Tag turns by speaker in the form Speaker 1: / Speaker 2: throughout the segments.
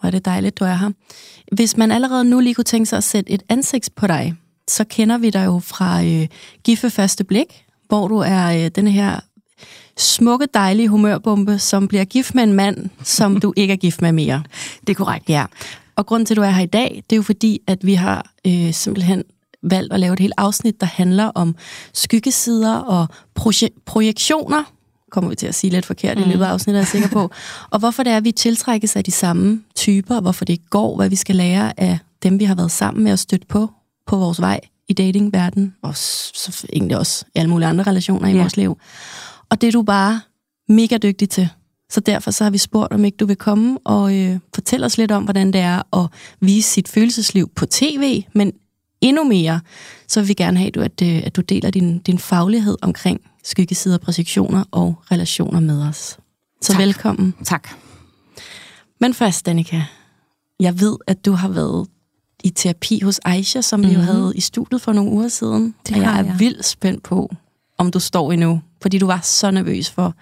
Speaker 1: Hvor er det dejligt, du er her. Hvis man allerede nu lige kunne tænke sig at sætte et ansigt på dig, så kender vi dig jo fra øh, Giffe Første Blik, hvor du er øh, den her smukke, dejlige humørbombe, som bliver gift med en mand, som du ikke er gift med mere.
Speaker 2: Det er korrekt.
Speaker 1: Ja. Og grunden til, at du er her i dag, det er jo fordi, at vi har øh, simpelthen valgt at lave et helt afsnit, der handler om skyggesider og proje- projektioner, kommer vi til at sige lidt forkert mm. i løbet af afsnittet, er jeg sikker på. Og hvorfor det er, at vi tiltrækkes af de samme typer, og hvorfor det ikke går, hvad vi skal lære af dem, vi har været sammen med og støtte på på vores vej i datingverdenen, og så egentlig også alle mulige andre relationer i
Speaker 2: Ja.
Speaker 1: vores liv. Og det er du bare mega dygtig til. Så derfor så har vi spurgt, om ikke du vil komme og øh, fortælle os lidt om, hvordan det er at vise sit følelsesliv på tv, men endnu mere, så vil vi gerne have, du, at, øh, at du deler din, din faglighed omkring skyggesider, projektioner og relationer med os. Så
Speaker 2: Tak.
Speaker 1: velkommen.
Speaker 2: Tak.
Speaker 1: Men først, Danika, jeg ved, at du har været i terapi hos Aisha, som mm-hmm. vi jo havde i studiet for nogle uger siden.
Speaker 3: Mhm. Det
Speaker 1: og jeg er
Speaker 3: jeg.
Speaker 1: vildt spændt på, om du står endnu. Fordi du var så nervøs for,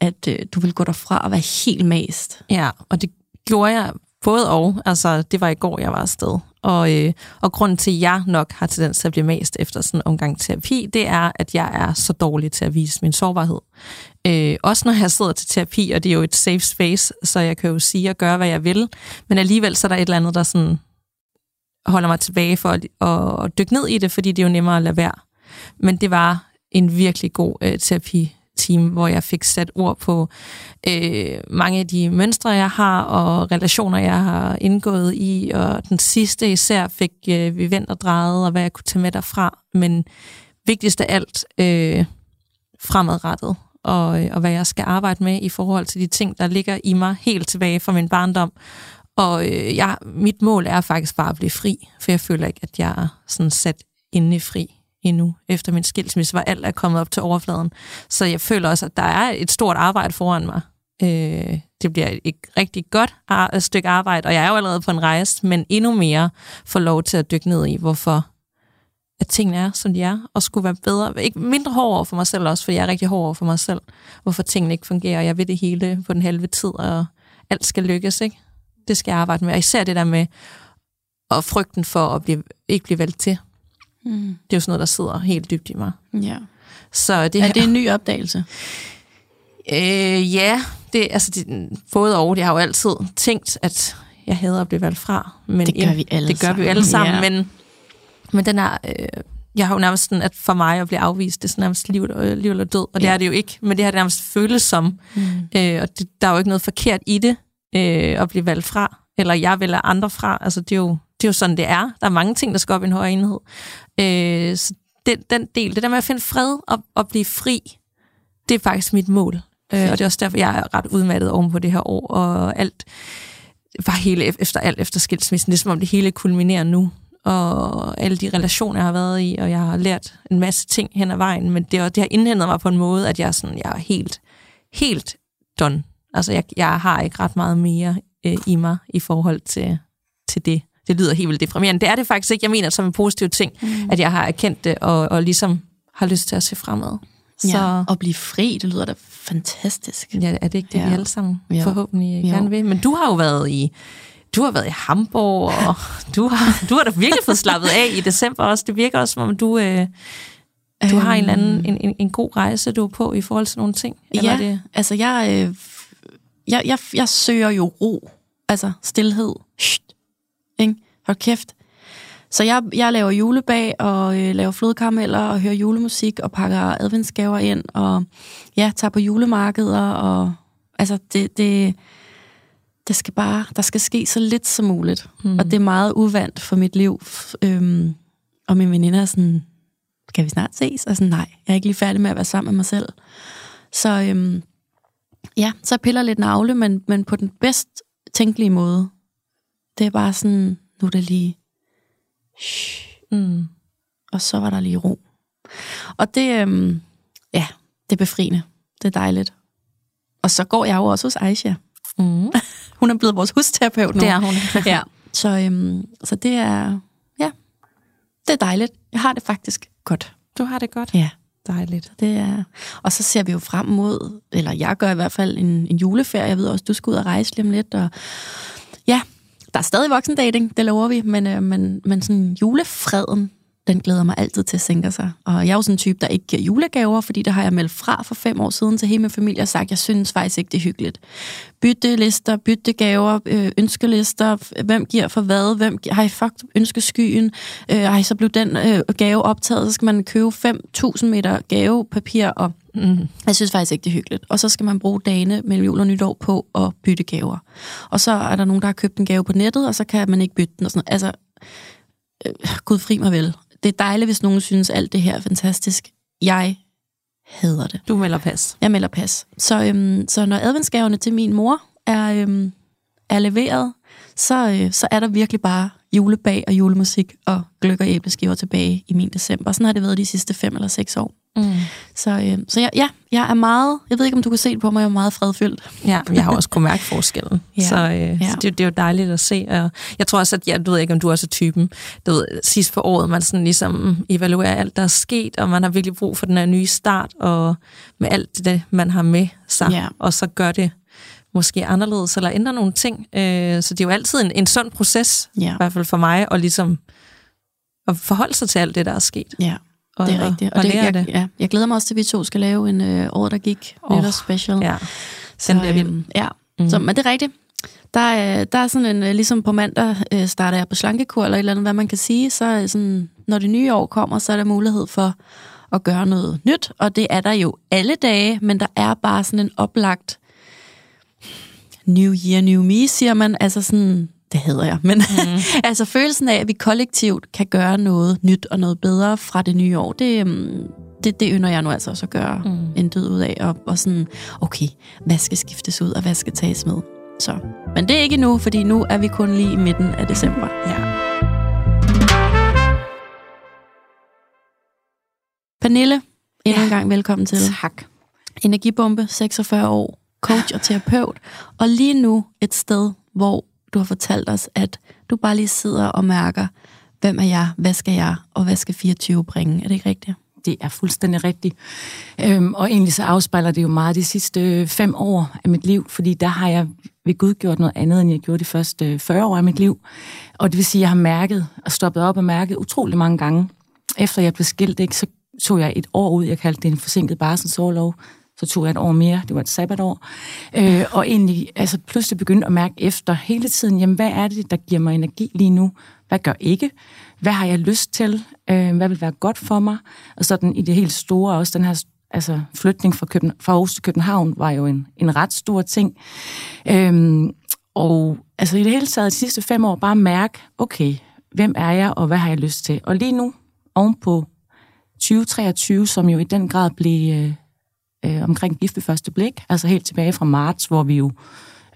Speaker 1: at øh, du ville gå derfra og være helt mast.
Speaker 3: Ja, og det gjorde jeg både og. Altså, det var i går, jeg var afsted. Og, øh, og grunden til, at jeg nok har tendens til at blive mest efter sådan en omgang terapi, det er, at jeg er så dårlig til at vise min sårbarhed. Øh, også når jeg sidder til terapi, og det er jo et safe space, så jeg kan jo sige og gøre, hvad jeg vil. Men alligevel så er der et eller andet, der sådan holder mig tilbage for at, at, at dykke ned i det, fordi det er jo nemmere at lade være. Men det var en virkelig god øh, terapi team, hvor jeg fik sat ord på øh, mange af de mønstre, jeg har, og relationer, jeg har indgået i, og den sidste især fik øh, vi vendt og drejet, og hvad jeg kunne tage med derfra. Men vigtigst af alt, øh, fremadrettet, og, øh, og hvad jeg skal arbejde med i forhold til de ting, der ligger i mig helt tilbage fra min barndom. Og øh, jeg, mit mål er faktisk bare at blive fri, for jeg føler ikke, at jeg er sådan sat inde i fri endnu, efter min skilsmisse, hvor alt er kommet op til overfladen. Så jeg føler også, at der er et stort arbejde foran mig. Øh, det bliver et rigtig godt ar- stykke arbejde, og jeg er jo allerede på en rejse, men endnu mere får lov til at dykke ned i, hvorfor at tingene er, som de er, og skulle være bedre. Ikke mindre hård over for mig selv også, for jeg er rigtig hård over for mig selv. Hvorfor tingene ikke fungerer, og jeg ved det hele på den halve tid, og alt skal lykkes, ikke? Det skal jeg arbejde med. Og især det der med, og frygten for at blive, ikke blive valgt til.
Speaker 1: Mm.
Speaker 3: Det er jo sådan noget, der sidder helt dybt i mig.
Speaker 1: Ja.
Speaker 3: Så det
Speaker 1: Er
Speaker 3: her,
Speaker 1: det en ny opdagelse?
Speaker 3: Øh, ja, det, altså det, både og. Jeg har jo altid tænkt, at jeg hader at blive valgt fra. Men
Speaker 1: Det gør vi alle
Speaker 3: Det gør vi jo alle sammen,
Speaker 1: Ja.
Speaker 3: men, men den er... Øh, jeg har jo nærmest sådan, at for mig at blive afvist, det er sådan nærmest liv, øh, liv eller død, og det
Speaker 1: Ja.
Speaker 3: er det jo ikke, men det har det nærmest føles som.
Speaker 1: Mm.
Speaker 3: Øh, og det, der er jo ikke noget forkert i det, øh, at blive valgt fra, eller jeg vælger andre fra. Altså, det er, jo, det er jo sådan, det er. Der er mange ting, der skal op i en højere enhed. Øh, så den, den del, det der med at finde fred og, og blive fri, det er faktisk mit mål. Øh, og det er også derfor, jeg er ret udmattet oven på det her år, og alt var hele ef- efter alt efter skilsmissen. Det er som om det hele kulminerer nu, og alle de relationer, jeg har været i, og jeg har lært en masse ting hen ad vejen, men det, har- det har indhentet mig på en måde, at jeg er, sådan, jeg er helt, helt done. Altså, jeg, jeg har ikke ret meget mere øh, i mig i forhold til, til det. Det lyder helt vildt deprimerende. Det er det faktisk ikke. Jeg mener det som en positiv ting, mm. at jeg har erkendt det, og, og ligesom har lyst til at se fremad. Så
Speaker 1: Ja. Og blive fri, det lyder da fantastisk.
Speaker 3: ja, er det ikke det,
Speaker 1: Ja.
Speaker 3: vi alle sammen
Speaker 1: Jo.
Speaker 3: forhåbentlig
Speaker 1: Jo.
Speaker 3: gerne vil? Men du har jo været i du har været i Hamburg, og du har, du har da virkelig fået slappet af i december også. Det virker også, som om du, øh, du har en, eller anden, en, en, en god rejse, du er på i forhold til nogle ting. Eller
Speaker 1: Ja,
Speaker 3: det,
Speaker 1: altså jeg, øh, jeg, jeg, jeg søger jo ro, altså stillhed. Shht. Ikke? Hold kæft. Så jeg, jeg laver julebag og øh, laver flodkarameller og hører julemusik og pakker adventsgaver ind og ja, tager på julemarkeder og altså det, det, det skal bare, der skal ske så lidt som muligt. Mm. Og det er meget uvandt for mit liv. Øhm, og min veninde er sådan, kan vi snart ses? Og sådan, nej, jeg er ikke lige færdig med at være sammen med mig selv. Så, øhm, Ja, så piller lidt navle, men, men på den bedst tænkelige måde. Det er bare sådan, nu er det lige... Shh.
Speaker 3: Mm.
Speaker 1: Og så var der lige ro. Og det, øhm, ja, det er befriende. Det er dejligt. Og så går jeg jo også hos Aisha.
Speaker 3: Mm.
Speaker 1: Hun er blevet vores husterapeut nu.
Speaker 3: Det er hun.
Speaker 1: ja. Så, øhm, så det er, ja, det er dejligt. Jeg har det faktisk godt.
Speaker 3: Du har det godt.
Speaker 1: Ja.
Speaker 3: Dejligt.
Speaker 1: Det er, og så ser vi jo frem mod, eller jeg gør i hvert fald en, en juleferie. Jeg ved også, du skal ud og rejse lige om lidt. Og ja, der er stadig voksendating, det lover vi, men, øh, men, men sådan julefreden, den glæder mig altid til at sænke sig. Og jeg er jo sådan en type, der ikke giver julegaver, fordi der har jeg meldt fra for fem år siden til hele min familie og sagt, jeg synes faktisk ikke, det er hyggeligt. Byttelister, byttegaver, øh, ønskelister, hvem giver for hvad, hvem giver, har I fucked ønskeskyen, øh, ej, så blev den øh, gave optaget, så skal man købe 5.000 meter gavepapir, og
Speaker 3: Mm.
Speaker 1: jeg synes faktisk ikke, det er hyggeligt. Og så skal man bruge dagene mellem jul og nytår på at bytte gaver. Og så er der nogen, der har købt en gave på nettet, og så kan man ikke bytte den. Og sådan noget. Altså, øh, gud fri mig vel. Det er dejligt, hvis nogen synes, alt det her er fantastisk. Jeg hader det.
Speaker 3: Du melder pas.
Speaker 1: Jeg melder pas. Så, øhm, så når adventsgaverne til min mor er, øhm, er leveret, så, øh, så er der virkelig bare julebag og julemusik og gløk og æbleskiver tilbage i min december. Sådan har det været de sidste fem eller seks år.
Speaker 3: Mm.
Speaker 1: Så, øh, så jeg, ja, jeg er meget, jeg ved ikke, om du kan se det på mig, jeg er meget fredfyldt.
Speaker 3: Ja, jeg har også kunnet mærke forskellen.
Speaker 1: Ja.
Speaker 3: Så, øh,
Speaker 1: Ja.
Speaker 3: så det, det er jo dejligt at se. Og jeg tror også, at jeg du ved ikke, om du også er typen. Du ved, sidst for året, man sådan ligesom evaluerer alt, der er sket, og man har virkelig brug for den her nye start, og med alt det, man har med sig,
Speaker 1: Ja.
Speaker 3: og så gør det måske anderledes, eller ændrer nogle ting. Øh, så det er jo altid en, en sund proces,
Speaker 1: Ja.
Speaker 3: i hvert fald for mig, og ligesom at forholde sig til alt det, der er sket.
Speaker 1: Ja,
Speaker 3: Og,
Speaker 1: det er rigtigt.
Speaker 3: Og, og
Speaker 1: det, jeg,
Speaker 3: det.
Speaker 1: Ja, jeg glæder mig også til, at vi to skal lave en øh, år, der gik oh, special.
Speaker 3: Ja.
Speaker 1: Så,
Speaker 3: Den bliver vild.
Speaker 1: øhm, Ja, mm. så, men det er rigtigt. Der er, der er sådan en, øh, ligesom på mandag øh, starter jeg på slankekur, eller et eller andet, hvad man kan sige, så er sådan, når det nye år kommer, så er der mulighed for at gøre noget nyt, og det er der jo alle dage, men der er bare sådan en oplagt New Year, New Me, siger man, altså sådan, det hedder jeg, men mm. altså følelsen af, at vi kollektivt kan gøre noget nyt og noget bedre fra det nye år, det, øhm, det, det ynder jeg nu altså også at gøre mm. en død ud af, og, og sådan, okay, hvad skal skiftes ud, og hvad skal tages med? Så. Men det er ikke nu, fordi nu er vi kun lige i midten af december.
Speaker 3: Ja.
Speaker 1: Pernille, endnu
Speaker 3: Ja.
Speaker 1: en gang velkommen til.
Speaker 3: Tak.
Speaker 1: Energibombe, 46 år, coach og terapeut, og lige nu et sted, hvor du har fortalt os, at du bare lige sidder og mærker, hvem er jeg, hvad skal jeg, og hvad skal 24 bringe? Er det ikke rigtigt?
Speaker 2: Det er fuldstændig rigtigt. Øhm, og egentlig så afspejler det jo meget de sidste øh, fem år af mit liv, fordi der har jeg ved Gud gjort noget andet, end jeg gjorde de første øh, 40 år af mit liv. Og det vil sige, at jeg har mærket og stoppet op og mærket utrolig mange gange. Efter jeg blev skilt, ikke, så tog jeg et år ud. Jeg kaldte det en forsinket barselsårlov. Så tog jeg et år mere. Det var et sabbatår. Øh, og egentlig altså, pludselig begyndte at mærke efter hele tiden, jamen, hvad er det, der giver mig energi lige nu? Hvad gør ikke? Hvad har jeg lyst til? Øh, hvad vil være godt for mig? Og sådan i det helt store, også den her altså, flytning fra, København, fra Aarhus til København var jo en, en ret stor ting. Øh, og altså i det hele taget de sidste fem år bare mærke, okay, hvem er jeg, og hvad har jeg lyst til? Og lige nu, ovenpå 2023, som jo i den grad blev øh, øh, omkring gift ved første blik, altså helt tilbage fra marts, hvor vi jo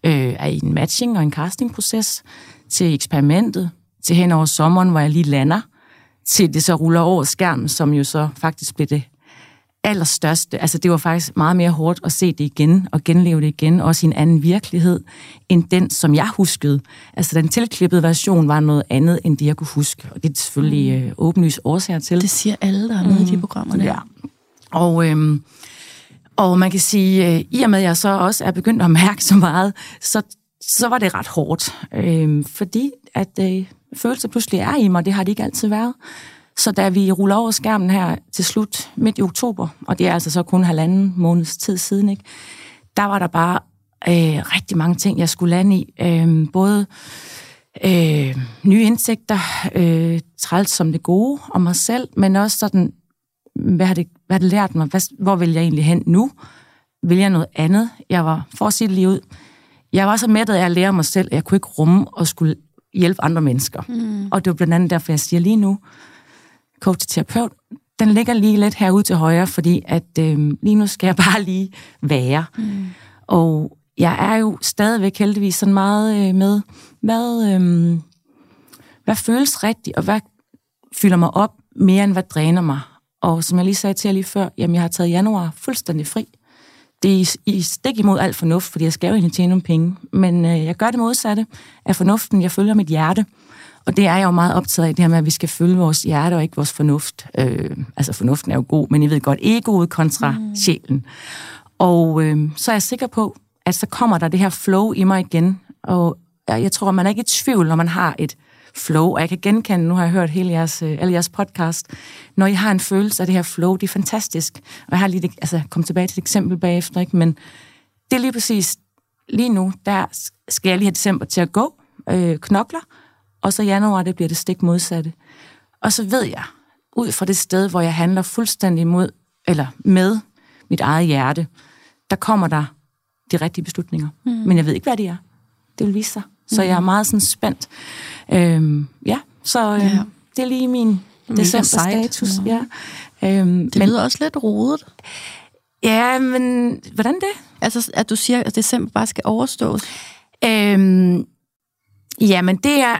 Speaker 2: øh, er i en matching og en castingproces, til eksperimentet, til hen over sommeren, hvor jeg lige lander, til det så ruller over skærmen, som jo så faktisk blev det allerstørste. Altså det var faktisk meget mere hårdt at se det igen og genleve det igen, også i en anden virkelighed, end den, som jeg huskede. Altså den tilklippede version var noget andet, end det, jeg kunne huske. Og det er selvfølgelig øh, åbenlyst årsager til.
Speaker 1: Det siger alle, der er med mm. i de programmer der.
Speaker 2: Ja. Og, øhm, og man kan sige, øh, i og med at jeg så også er begyndt at mærke så meget, så, så var det ret hårdt. Øh, fordi at øh, følelser pludselig er i mig, det har de ikke altid været. Så da vi ruller over skærmen her til slut midt i oktober, og det er altså så kun halvanden måneds tid siden, ikke, der var der bare øh, rigtig mange ting, jeg skulle lande i. Øh, både øh, nye indsigter, øh, træls som det gode om mig selv, men også sådan, hvad har det, hvad det lært mig? Hvad, hvor vil jeg egentlig hen nu? Vil jeg noget andet? Jeg var, for at sige det lige ud, jeg var så mættet af at lære mig selv, at jeg kunne ikke rumme og skulle hjælpe andre mennesker. Mm. Og det var blandt andet derfor, jeg siger lige nu, coach terapeut, den ligger lige lidt herude til højre, fordi at øh, lige nu skal jeg bare lige være. Mm. Og jeg er jo stadigvæk heldigvis sådan meget øh, med, hvad, øh, hvad føles rigtigt, og hvad fylder mig op mere, end hvad dræner mig. Og som jeg lige sagde til jer lige før, jamen jeg har taget januar fuldstændig fri. Det er i, stik imod alt fornuft, fordi jeg skal jo egentlig tjene nogle penge. Men øh, jeg gør det modsatte af fornuften. Jeg følger mit hjerte. Og det er jeg jo meget optaget af, det her med, at vi skal følge vores hjerte og ikke vores fornuft. Øh, altså fornuften er jo god, men I ved godt, egoet kontra mm. sjælen. Og øh, så er jeg sikker på, at så kommer der det her flow i mig igen. Og jeg, jeg tror, man er ikke i tvivl, når man har et flow, og jeg kan genkende, nu har jeg hørt hele jeres, øh, alle jeres podcast, når I har en følelse af det her flow, det er fantastisk. Og jeg har lige, altså, kom tilbage til et eksempel bagefter, ikke? men det er lige præcis, lige nu, der skal jeg lige have december til at gå, øh, knokler, og så januar, det bliver det stik modsatte. Og så ved jeg, ud fra det sted, hvor jeg handler fuldstændig mod, eller med mit eget hjerte, der kommer der de rigtige beslutninger. Mm. Men jeg ved ikke, hvad de er. Det vil vise sig. Så jeg er meget sådan spændt. Øhm, ja, så øhm, ja. det er lige min december-status. Ja.
Speaker 1: Øhm, det lyder men, også lidt rodet.
Speaker 2: Ja, men hvordan det?
Speaker 1: Altså, at du siger, at december bare skal overstås?
Speaker 2: Øhm, jamen, det er...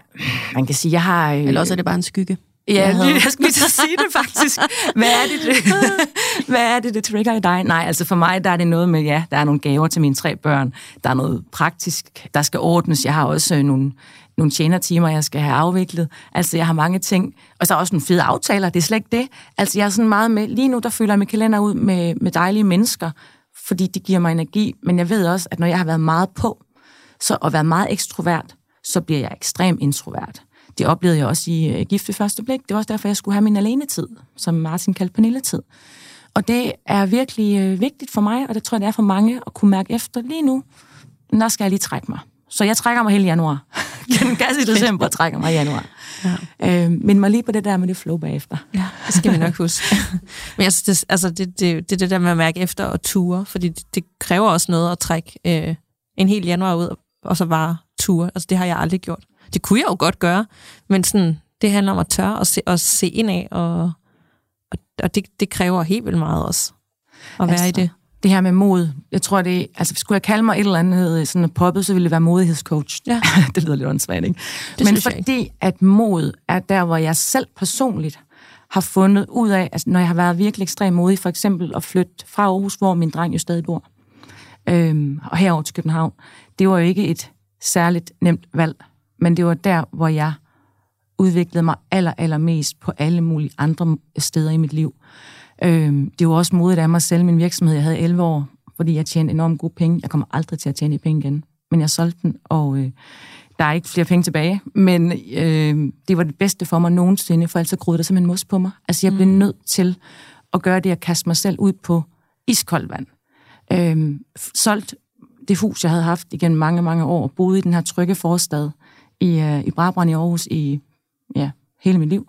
Speaker 2: Man kan sige, jeg har...
Speaker 1: Øh, Eller også er det bare en skygge.
Speaker 2: Ja, jeg, jeg skulle lige sige det faktisk. Hvad er det, det, hvad er det, det trigger i dig? Nej, altså for mig, der er det noget med, ja, der er nogle gaver til mine tre børn. Der er noget praktisk, der skal ordnes. Jeg har også øh, nogle, nogle tjenertimer, jeg skal have afviklet. Altså, jeg har mange ting. Og så er også nogle fede aftaler, det er slet ikke det. Altså, jeg er sådan meget med, lige nu, der føler jeg mit kalender ud med, med dejlige mennesker, fordi det giver mig energi. Men jeg ved også, at når jeg har været meget på, så og været meget ekstrovert, så bliver jeg ekstrem introvert. Det oplevede jeg også i uh, Gift ved første blik. Det var også derfor, jeg skulle have min alenetid, som Martin kaldte pernilletid. Og det er virkelig uh, vigtigt for mig, og det tror jeg, det er for mange at kunne mærke efter lige nu. Der skal jeg lige trække mig. Så jeg trækker mig hele januar. Den gas i december trækker mig i januar. Ja. Øh, men mig lige på det der med det flow bagefter.
Speaker 3: Ja, det skal vi nok huske. Men jeg synes, det, altså, det, det, det, det der med at mærke efter og ture, fordi det, det kræver også noget at trække øh, en hel januar ud, og så bare ture. Altså det har jeg aldrig gjort. Det kunne jeg jo godt gøre, men sådan, det handler om at tørre og se, og se ind af, og, og, og det, det kræver helt vildt meget også at være altså, i det.
Speaker 2: Det her med mod, jeg tror det, altså skulle jeg kalde mig et eller andet sådan poppet, så ville det være modighedscoach. Ja. det lyder lidt åndssvagt, ikke? Det Men fordi ikke. at mod er der, hvor jeg selv personligt har fundet ud af, altså når jeg har været virkelig ekstremt modig, for eksempel at flytte fra Aarhus, hvor min dreng jo stadig bor, øhm, og herover til København, det var jo ikke et særligt nemt valg men det var der, hvor jeg udviklede mig aller, aller mest på alle mulige andre steder i mit liv. Øh, det var også modigt af mig selv, min virksomhed. Jeg havde 11 år, fordi jeg tjente enormt gode penge. Jeg kommer aldrig til at tjene penge igen. Men jeg solgte den, og øh, der er ikke flere penge tilbage. Men øh, det var det bedste for mig nogensinde, for ellers så groede der simpelthen mos på mig. Altså jeg blev mm. nødt til at gøre det at kaste mig selv ud på iskoldt vand. Øh, solgt det hus, jeg havde haft igennem mange, mange år, boede i den her trygge forstad i, uh, i Brabrand i Aarhus i ja, hele mit liv,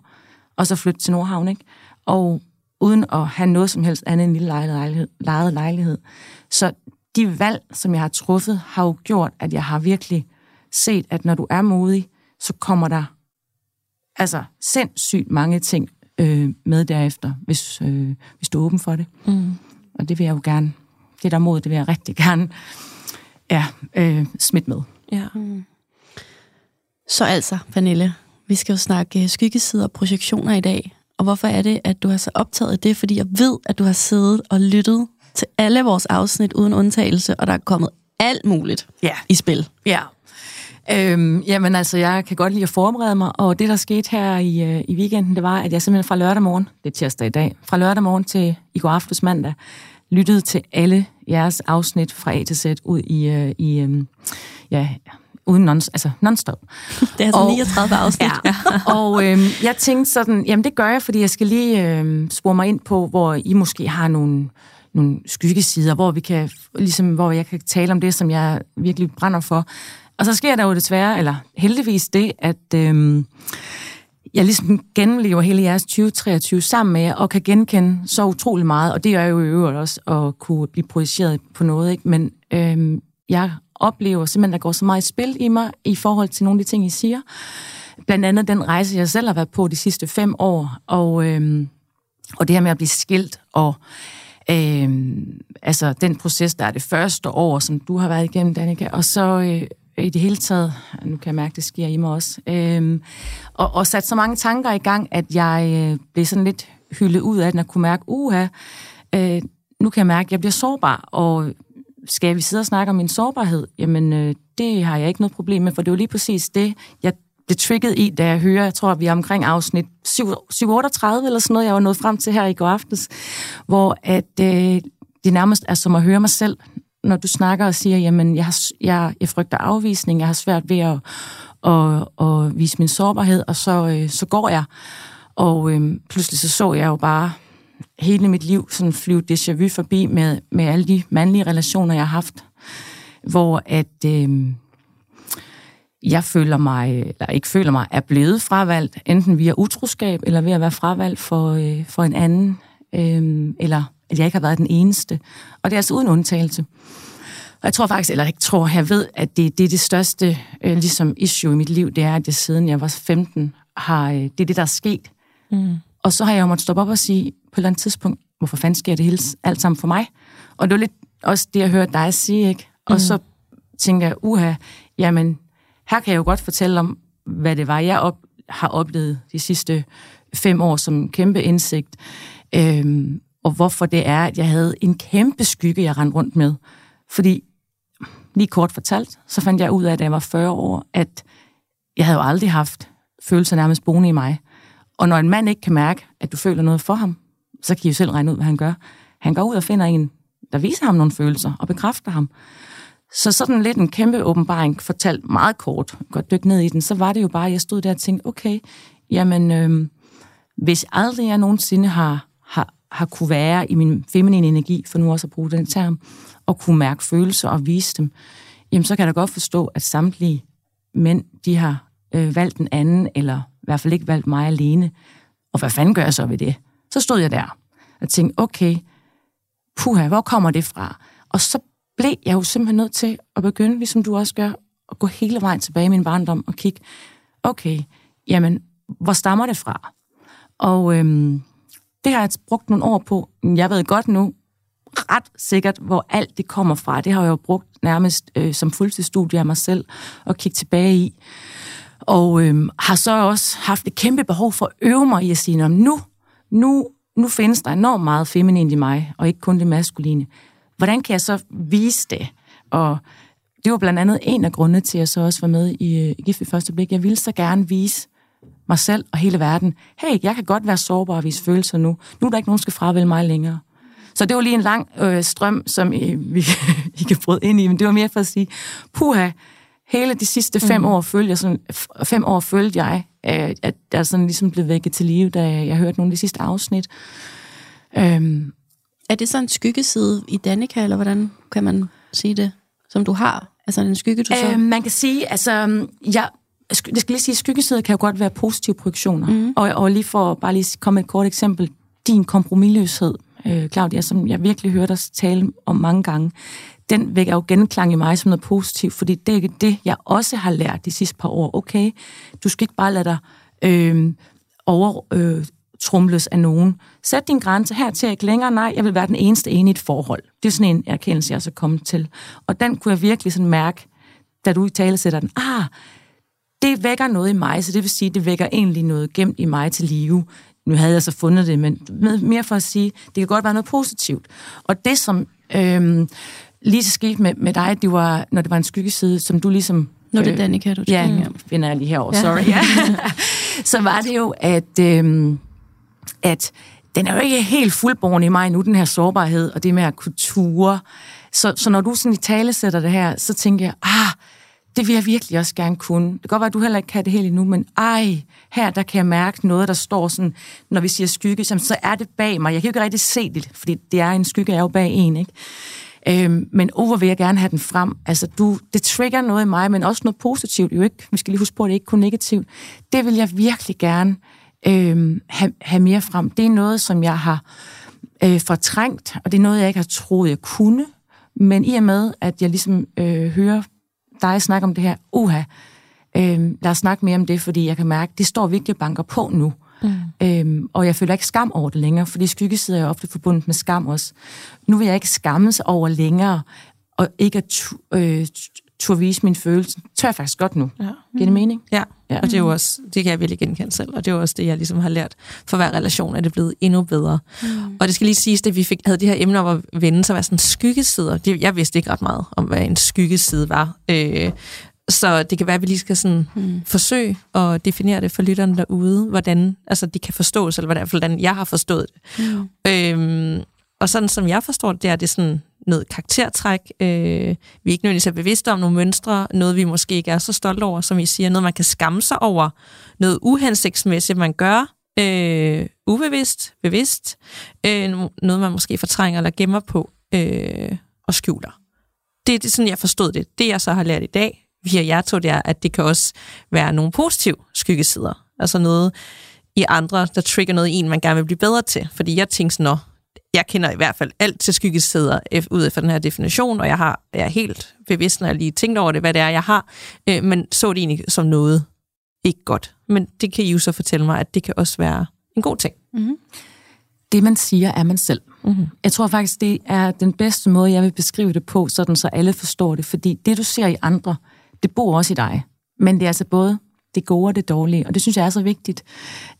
Speaker 2: og så flytte til Nordhavn, ikke? Og uden at have noget som helst andet end en lille lejlighed, lejet lejlighed. Så de valg, som jeg har truffet, har jo gjort, at jeg har virkelig set, at når du er modig, så kommer der altså sindssygt mange ting øh, med derefter, hvis, øh, hvis du er åben for det. Mm. Og det vil jeg jo gerne, det der mod, det vil jeg rigtig gerne ja, øh, smidt med.
Speaker 1: Ja. Mm. Så altså, Pernille, vi skal jo snakke skyggesider og projektioner i dag. Og hvorfor er det, at du har så optaget det? Fordi jeg ved, at du har siddet og lyttet til alle vores afsnit uden undtagelse, og der er kommet alt muligt ja. i spil.
Speaker 2: Ja. Øhm, jamen altså, jeg kan godt lide at forberede mig, og det, der skete her i, øh, i weekenden, det var, at jeg simpelthen fra lørdag morgen, det er tirsdag i dag, fra lørdag morgen til i går aftes mandag, lyttede til alle jeres afsnit fra A til Z ud i, øh, i øh, ja, uden non, altså non-stop.
Speaker 1: Det er altså og, 39 afsnit.
Speaker 2: Ja. og øh, jeg tænkte sådan, jamen det gør jeg, fordi jeg skal lige øh, spore mig ind på, hvor I måske har nogle, nogle skyggesider, hvor, vi kan, ligesom, hvor jeg kan tale om det, som jeg virkelig brænder for. Og så sker der jo desværre, eller heldigvis det, at øh, jeg ligesom genlever hele jeres 2023 sammen med jer, og kan genkende så utrolig meget, og det er jo i øvrigt også at kunne blive projiceret på noget, ikke? men øh, jeg oplever simpelthen, der går så meget spil i mig i forhold til nogle af de ting, I siger. Blandt andet den rejse, jeg selv har været på de sidste fem år, og, øhm, og det her med at blive skilt, og øhm, altså den proces, der er det første år, som du har været igennem, Danika, og så øh, i det hele taget, nu kan jeg mærke, det sker i mig også, øhm, og, og sat så mange tanker i gang, at jeg øh, blev sådan lidt hyldet ud af den, og kunne mærke, uha, øh, nu kan jeg mærke, at jeg bliver sårbar, og skal vi sidde og snakke om min sårbarhed? Jamen, øh, det har jeg ikke noget problem med, for det er jo lige præcis det, jeg blev trigget i, da jeg hører, jeg tror, vi er omkring afsnit 738 eller sådan noget, jeg var nået frem til her i går aftes, hvor at øh, det nærmest er som at høre mig selv, når du snakker og siger, jamen, jeg, har, jeg, jeg frygter afvisning, jeg har svært ved at, at, at vise min sårbarhed, og så, øh, så går jeg. Og øh, pludselig så så jeg jo bare hele mit liv sådan flyve déjà vu forbi med, med alle de mandlige relationer, jeg har haft, hvor at øh, jeg føler mig, eller ikke føler mig, er blevet fravalgt, enten via utroskab, eller ved at være fravalgt for, øh, for en anden, øh, eller at jeg ikke har været den eneste. Og det er altså uden undtagelse. Og jeg tror faktisk, eller ikke tror, jeg ved, at det, det er det største øh, ligesom issue i mit liv, det er, at jeg siden jeg var 15, har, øh, det er det, der er sket. Mm. Og så har jeg jo måttet stoppe op og sige på et eller andet tidspunkt, hvorfor fanden sker det hele, alt sammen for mig? Og det var lidt også det, jeg hørte dig sige, ikke? Og mm. så tænker jeg, uha, jamen, her kan jeg jo godt fortælle om, hvad det var, jeg op, har oplevet de sidste fem år som kæmpe indsigt. Øhm, og hvorfor det er, at jeg havde en kæmpe skygge, jeg rendte rundt med. Fordi, lige kort fortalt, så fandt jeg ud af, da jeg var 40 år, at jeg havde jo aldrig haft følelser nærmest boende i mig. Og når en mand ikke kan mærke, at du føler noget for ham, så kan I jo selv regne ud, hvad han gør. Han går ud og finder en, der viser ham nogle følelser og bekræfter ham. Så sådan lidt en kæmpe åbenbaring, fortalt meget kort, godt dykke ned i den, så var det jo bare, at jeg stod der og tænkte, okay, jamen, øh, hvis aldrig jeg nogensinde har, har, har kunne være i min feminine energi, for nu også at bruge den term, og kunne mærke følelser og vise dem, jamen så kan jeg da godt forstå, at samtlige mænd, de har øh, valgt en anden, eller hvert fald ikke valgt mig alene. Og hvad fanden gør jeg så ved det? Så stod jeg der og tænkte, okay, puha, hvor kommer det fra? Og så blev jeg jo simpelthen nødt til at begynde, ligesom du også gør, at gå hele vejen tilbage i min barndom og kigge, okay, jamen, hvor stammer det fra? Og øhm, det har jeg brugt nogle år på. Jeg ved godt nu, ret sikkert, hvor alt det kommer fra. Det har jeg jo brugt nærmest øh, som fuldtidsstudie af mig selv at kigge tilbage i. Og øhm, har så også haft et kæmpe behov for at øve mig i at sige, nu, nu, nu findes der enormt meget feminin i mig, og ikke kun det maskuline. Hvordan kan jeg så vise det? Og det var blandt andet en af grundene til, at jeg så også var med i, øh, i Gift første blik. Jeg ville så gerne vise mig selv og hele verden, hey, jeg kan godt være sårbar og vise følelser nu. Nu er der ikke nogen, der skal fravælge mig længere. Så det var lige en lang øh, strøm, som I, vi, I kan bryde ind i, men det var mere for at sige, puha, hele de sidste fem mm. år følte jeg, sådan, fem år følte jeg, at jeg sådan ligesom blev vækket til live, da jeg hørte nogle af de sidste afsnit.
Speaker 1: Øhm, er det så en skyggeside i Danica, eller hvordan kan man sige det, som du har? Altså en skygge, du så...
Speaker 2: Øh, man kan sige, altså, jeg, jeg skal lige sige, skyggesider kan jo godt være positive projektioner. Mm. Og, og lige for bare lige komme et kort eksempel, din kompromilløshed, øh, Claudia, som jeg virkelig hørte dig tale om mange gange, den vækker jo genklang i mig som noget positivt, fordi det er det, jeg også har lært de sidste par år. Okay, du skal ikke bare lade dig øh, over... Øh, trumles af nogen. Sæt din grænse her til ikke længere. Nej, jeg vil være den eneste ene i et forhold. Det er sådan en erkendelse, jeg så kommet til. Og den kunne jeg virkelig sådan mærke, da du i tale sætter den. Ah, det vækker noget i mig, så det vil sige, det vækker egentlig noget gemt i mig til live. Nu havde jeg så fundet det, men mere for at sige, det kan godt være noget positivt. Og det, som øhm, lige så skete med, med dig, det var, når det var en skyggeside, som du ligesom...
Speaker 1: Når det er øh, Danica, du
Speaker 2: Ja, ja, finder jeg lige herovre, ja. sorry. Ja. så var det jo, at, øhm, at den er jo ikke helt fuldborgen i mig nu, den her sårbarhed, og det med at kunne ture. Så, så når du sådan i tale sætter det her, så tænker jeg, ah, det vil jeg virkelig også gerne kunne. Det kan godt være, at du heller ikke kan det helt endnu, men ej, her der kan jeg mærke noget, der står sådan, når vi siger skygge, så er det bag mig. Jeg kan jo ikke rigtig se det, fordi det er en skygge, er jo bag en, ikke? Øhm, men over vil jeg gerne have den frem. Altså, du, det trigger noget i mig, men også noget positivt. Jo ikke, vi skal lige huske på, at det ikke kun negativt. Det vil jeg virkelig gerne øhm, have, have mere frem. Det er noget, som jeg har øh, fortrængt, og det er noget, jeg ikke har troet, jeg kunne. Men i og med, at jeg ligesom øh, hører dig snakke om det her, uha, øh, lad os snakke mere om det, fordi jeg kan mærke, det står virkelig banker på nu. Mm. Øhm, og jeg føler ikke skam over det længere, fordi skyggesider er ofte forbundet med skam også. Nu vil jeg ikke skammes over længere, og ikke at tu, øh, turde vise min følelse. Tør jeg faktisk godt nu. Ja. Giver det mening?
Speaker 3: Ja. ja, og det er jo også, det kan jeg virkelig genkende selv, og det er jo også det, jeg ligesom har lært. For hver relation er det blevet endnu bedre. Mm. Og det skal lige siges, at vi fik, havde de her emner om at vende, så var sådan skyggesider. Det, jeg vidste ikke ret meget om, hvad en skyggeside var. Øh, så det kan være, at vi lige skal sådan mm. forsøge at definere det for lytterne derude, hvordan altså, de kan forstås, eller hvordan, hvordan jeg har forstået det. Mm. Øhm, og sådan som jeg forstår det, det er det sådan noget karaktertræk. Øh, vi er ikke nødvendigvis er bevidste om nogle mønstre, noget vi måske ikke er så stolte over, som I siger, noget man kan skamme sig over, noget uhensigtsmæssigt, man gør, øh, ubevidst, bevidst, øh, noget man måske fortrænger eller gemmer på øh, og skjuler. Det, det er sådan, jeg forstod det. Det, jeg så har lært i dag via jer to, det er, at det kan også være nogle positive skyggesider. Altså noget i andre, der trigger noget i en, man gerne vil blive bedre til. Fordi jeg tænker sådan, jeg kender i hvert fald alt til skyggesider ud af den her definition, og jeg, har, jeg er helt bevidst, når jeg lige tænkt over det, hvad det er, jeg har, øh, men så det egentlig som noget ikke godt. Men det kan I jo så fortælle mig, at det kan også være en god ting. Mm-hmm.
Speaker 2: Det, man siger, er man selv. Mm-hmm. Jeg tror faktisk, det er den bedste måde, jeg vil beskrive det på, sådan så alle forstår det. Fordi det, du ser i andre, det bor også i dig. Men det er altså både det gode og det dårlige, og det synes jeg er så vigtigt.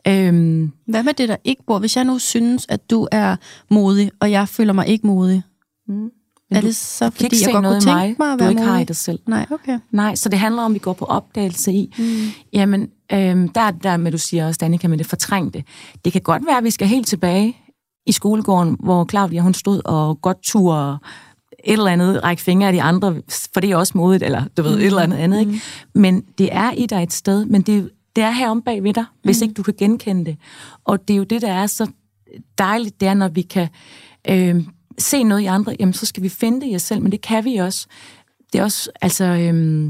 Speaker 1: Øhm, Hvad med det, der ikke bor? Hvis jeg nu synes, at du er modig, og jeg føler mig ikke modig, mm. er det så, fordi jeg godt kunne tænke mig, mig at
Speaker 2: være
Speaker 1: du ikke
Speaker 2: modig? har i dig selv?
Speaker 1: Nej, okay.
Speaker 2: Nej, så det handler om, at vi går på opdagelse i, mm. jamen, øhm, der er der med, du siger også, Danika, med det fortrængte. Det kan godt være, at vi skal helt tilbage i skolegården, hvor Claudia, hun stod og godt turde et eller andet, række fingre af de andre, for det er også modigt, eller du ved, et eller andet andet. Ikke? Mm. Men det er i dig et sted, men det, det er herom bag ved dig, hvis mm. ikke du kan genkende det. Og det er jo det, der er så dejligt, det er, når vi kan øh, se noget i andre, jamen så skal vi finde det i os selv, men det kan vi også. Det er også, altså... Øh,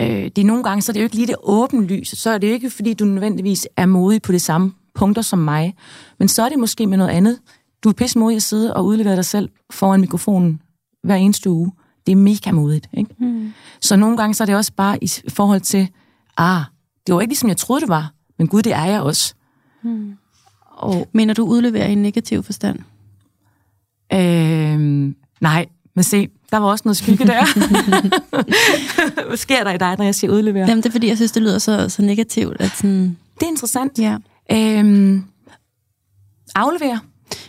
Speaker 2: øh, det er nogle gange, så er det jo ikke lige det åbenlyse, så er det jo ikke, fordi du nødvendigvis er modig på de samme punkter som mig, men så er det måske med noget andet. Du er pisse modig at sidde og udlevere dig selv foran mikrofonen hver eneste uge. Det er mega modigt. Ikke? Mm. Så nogle gange så er det også bare i forhold til, ah, det var ikke ligesom jeg troede, det var, men gud, det er jeg også. Mm.
Speaker 1: Og, Mener du udleverer i en negativ forstand?
Speaker 2: Øhm, nej, men se, der var også noget skygge der. Hvad sker der i dig, når jeg siger udlevere?
Speaker 1: Jamen, det er fordi, jeg synes, det lyder så, så negativt. At sådan...
Speaker 2: Det er interessant. Ja. Øhm, aflevere.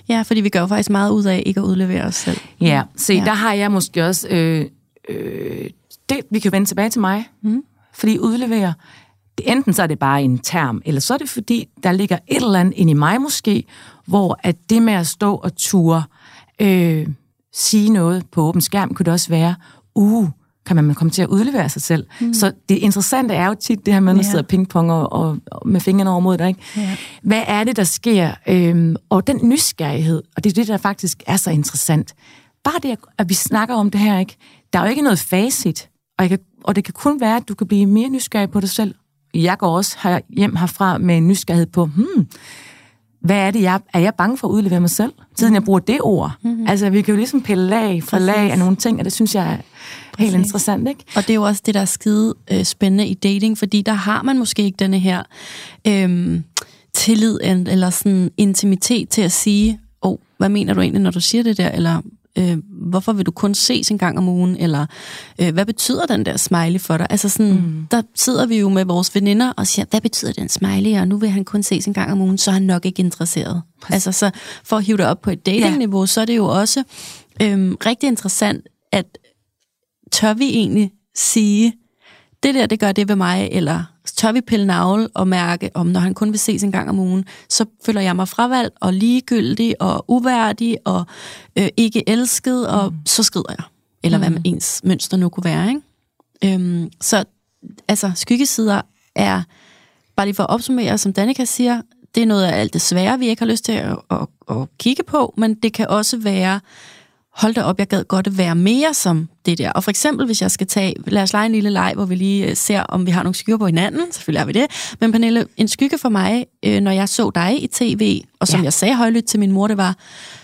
Speaker 1: Ja, fordi vi gør jo faktisk meget ud af ikke at udlevere os selv.
Speaker 2: Ja, se, ja. der har jeg måske også... Øh, øh, det, vi kan vende tilbage til mig. Mm. Fordi udlevere, det, enten så er det bare en term, eller så er det fordi, der ligger et eller andet ind i mig måske, hvor at det med at stå og ture øh, sige noget på åben skærm, kunne det også være, uh, kan man komme til at udlevere sig selv. Mm. Så det interessante er jo tit det her med, at man ja. sidder pingpong og, og, og med fingrene over mod dig. Ikke? Ja. Hvad er det, der sker? Øhm, og den nysgerrighed, og det er det, der faktisk er så interessant. Bare det, at vi snakker om det her, ikke? der er jo ikke noget facit, og, jeg kan, og det kan kun være, at du kan blive mere nysgerrig på dig selv. Jeg går også her, hjem herfra med en nysgerrighed på, hmm, hvad er det, jeg, er jeg bange for at udlevere mig selv, siden jeg bruger det ord? Mm-hmm. Altså, vi kan jo ligesom pille lag fra lag af nogle ting, og det synes jeg er helt Præcis. interessant, ikke?
Speaker 1: Og det er jo også det, der er skide øh, spændende i dating, fordi der har man måske ikke denne her øh, tillid eller sådan intimitet til at sige, åh, oh, hvad mener du egentlig, når du siger det der, eller øh, hvorfor vil du kun ses en gang om ugen, eller øh, hvad betyder den der smiley for dig? Altså sådan, mm. der sidder vi jo med vores veninder og siger, hvad betyder den smiley, og nu vil han kun ses en gang om ugen, så er han nok ikke interesseret. Præcis. Altså så for at hive det op på et datingniveau, ja. så er det jo også øh, rigtig interessant, at tør vi egentlig sige, det der, det gør det ved mig, eller tør vi pille navle og mærke, om når han kun vil ses en gang om ugen, så føler jeg mig fravalgt og ligegyldig og uværdig og øh, ikke elsket, og mm. så skrider jeg. Eller mm. hvad ens mønster nu kunne være. Ikke? Øhm, så altså, skyggesider er, bare lige for at opsummere, som Danika siger, det er noget af alt det svære, vi ikke har lyst til at, at, at kigge på, men det kan også være hold da op, jeg gad godt være mere som det der. Og for eksempel, hvis jeg skal tage, lad os lege en lille leg, hvor vi lige øh, ser, om vi har nogle skygger på hinanden. Selvfølgelig har vi det. Men Pernille, en skygge for mig, øh, når jeg så dig i tv, og som ja. jeg sagde højlydt til min mor, det var,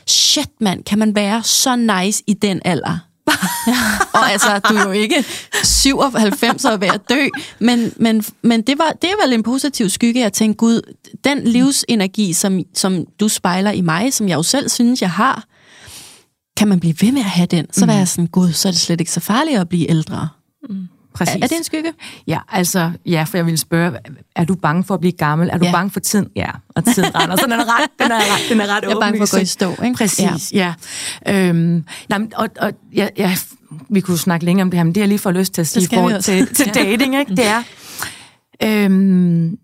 Speaker 1: shit mand, kan man være så nice i den alder? og altså, du er jo ikke 97 og ved at dø, men, men, men det, var, det er vel en positiv skygge at tænke, gud, den livsenergi, som, som du spejler i mig, som jeg jo selv synes, jeg har, kan man blive ved med at have den, så var jeg sådan, gud, så er det slet ikke så farligt at blive ældre.
Speaker 2: Præcis.
Speaker 1: Er, er det en skygge?
Speaker 2: Ja, altså, ja, for jeg ville spørge, er du bange for at blive gammel? Er du
Speaker 1: Ja.
Speaker 2: bange for tiden? Ja, og tiden render. Så den er ret, den er ret, den er ret
Speaker 1: Jeg er bange for at gå i stå, ikke?
Speaker 2: Præcis, ja. ja. Øhm, nej, og, og ja, ja, vi kunne snakke længere om det her, men det jeg lige får lyst til at sige i forhold til, til dating, ikke? det er, øhm,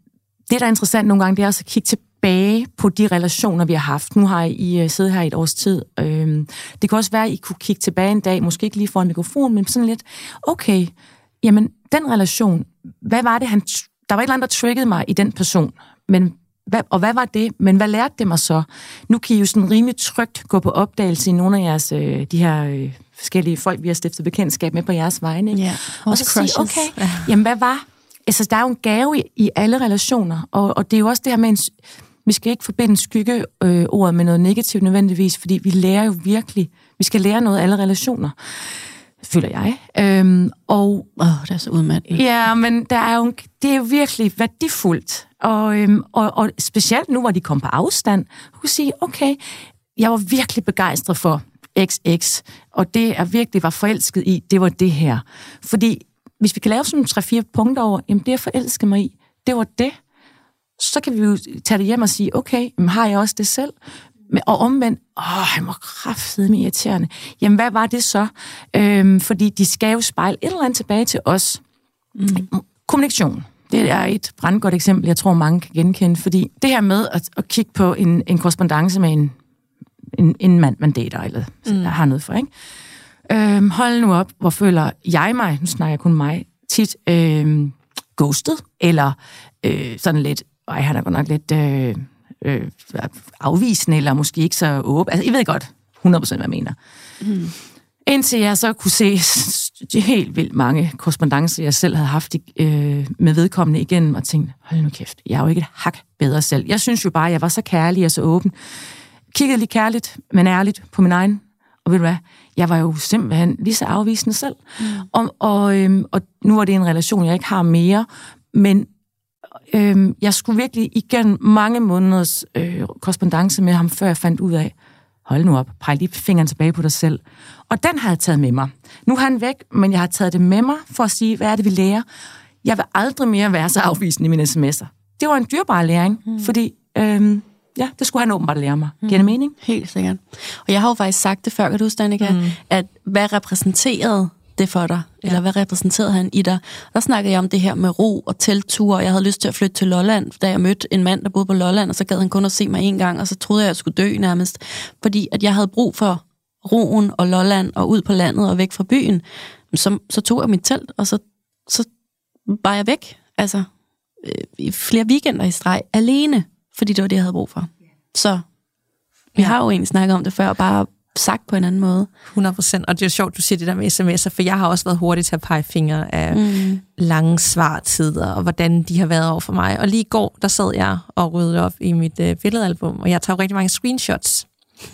Speaker 2: det der er interessant nogle gange, det er også at kigge tilbage på de relationer, vi har haft. Nu har I uh, siddet her i et års tid. Øhm, det kan også være, at I kunne kigge tilbage en dag, måske ikke lige foran mikrofon, men sådan lidt, okay, jamen, den relation, hvad var det, han... Der var et eller andet, der triggede mig i den person, men hvad, og hvad var det? Men hvad lærte det mig så? Nu kan I jo sådan rimelig trygt gå på opdagelse i nogle af jeres, øh, de her øh, forskellige folk, vi har stiftet bekendtskab med på jeres vegne. ikke?
Speaker 1: Ja,
Speaker 2: og så sige,
Speaker 1: crushes.
Speaker 2: okay, jamen hvad var... Altså, der er jo en gave i, i alle relationer, og, og det er jo også det her med en... Vi skal ikke forbinde skygge øh, med noget negativt nødvendigvis, fordi vi lærer jo virkelig... Vi skal lære noget af alle relationer, føler jeg. Øhm, og
Speaker 1: oh, det er så udmattende.
Speaker 2: Ja, men der er jo, det er jo virkelig værdifuldt. Og, øhm, og, og specielt nu, hvor de kom på afstand, kunne sige, okay, jeg var virkelig begejstret for XX, og det jeg virkelig var forelsket i, det var det her. Fordi hvis vi kan lave sådan tre-fire punkter over, jamen det jeg forelskede mig i, det var det, så kan vi jo tage det hjem og sige, okay, men har jeg også det selv? Men, og omvendt, åh, han var kraftedeme irriterende. Jamen, hvad var det så? Øhm, fordi de skal jo spejle et eller andet tilbage til os. Mm. Kommunikation. Det er et brandgodt eksempel, jeg tror, mange kan genkende, fordi det her med at, at kigge på en, en korrespondence med en, en, en mand, man dater, eller mm. har noget for, ikke? Øhm, hold nu op, hvor føler jeg mig, nu snakker jeg kun mig, tit øhm, ghosted, eller øh, sådan lidt, ej, han er godt nok lidt øh, øh, afvisende, eller måske ikke så åben. Altså, I ved godt 100% hvad jeg mener. Mm. Indtil jeg så kunne se de helt vildt mange korrespondencer, jeg selv havde haft øh, med vedkommende igennem, og tænkte, hold nu kæft, jeg er jo ikke et hak bedre selv. Jeg synes jo bare, at jeg var så kærlig og så åben. Kiggede lige kærligt, men ærligt på min egen. Og ved du hvad, jeg var jo simpelthen lige så afvisende selv. Mm. Og, og, øhm, og nu var det en relation, jeg ikke har mere, men øhm, jeg skulle virkelig igen mange måneders øh, korrespondence med ham, før jeg fandt ud af, hold nu op, pege lige fingeren tilbage på dig selv. Og den har jeg taget med mig. Nu er han væk, men jeg har taget det med mig for at sige, hvad er det, vi lærer? Jeg vil aldrig mere være så afvisende i mine sms'er. Det var en dyrbar læring, mm. fordi øhm, ja, det skulle han åbenbart lære mig. Giver det mening?
Speaker 1: Helt sikkert. Og jeg har jo faktisk sagt det før, kan du huske, Danika, mm. at hvad repræsenterede det for dig? Ja. Eller hvad repræsenterede han i dig? Der snakkede jeg om det her med ro og teltture, og jeg havde lyst til at flytte til Lolland, da jeg mødte en mand, der boede på Lolland, og så gad han kun at se mig en gang, og så troede jeg, at jeg skulle dø nærmest. Fordi at jeg havde brug for roen og Lolland, og ud på landet og væk fra byen. Så, så tog jeg mit telt, og så, så var jeg væk. Altså, øh, i flere weekender i streg, alene, fordi det var det, jeg havde brug for. Så vi
Speaker 3: Ja.
Speaker 1: har jo egentlig snakket om det før, bare sagt på en anden måde.
Speaker 3: 100 procent. Og det er jo sjovt, du siger det der med sms'er, for jeg har også været hurtig til at pege fingre af mm. lange svartider, og hvordan de har været over for mig. Og lige i går, der sad jeg og rydde op i mit øh, billedalbum, og jeg tager rigtig mange screenshots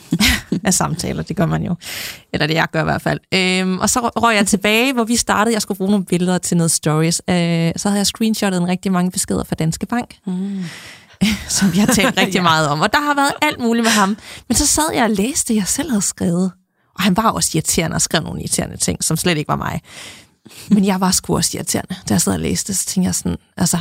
Speaker 3: af samtaler, det gør man jo. Eller det jeg gør i hvert fald. Øhm, og så røg jeg tilbage, hvor vi startede, jeg skulle bruge nogle billeder til noget stories. Øh, så havde jeg screenshottet en rigtig mange beskeder fra Danske Bank. Mm. som har talt rigtig ja. meget om. Og der har været alt muligt med ham. Men så sad jeg og læste det, jeg selv havde skrevet. Og han var også irriterende og skrev nogle irriterende ting, som slet ikke var mig. Men jeg var sgu også irriterende, da jeg sad og læste det. Så tænkte jeg sådan, altså...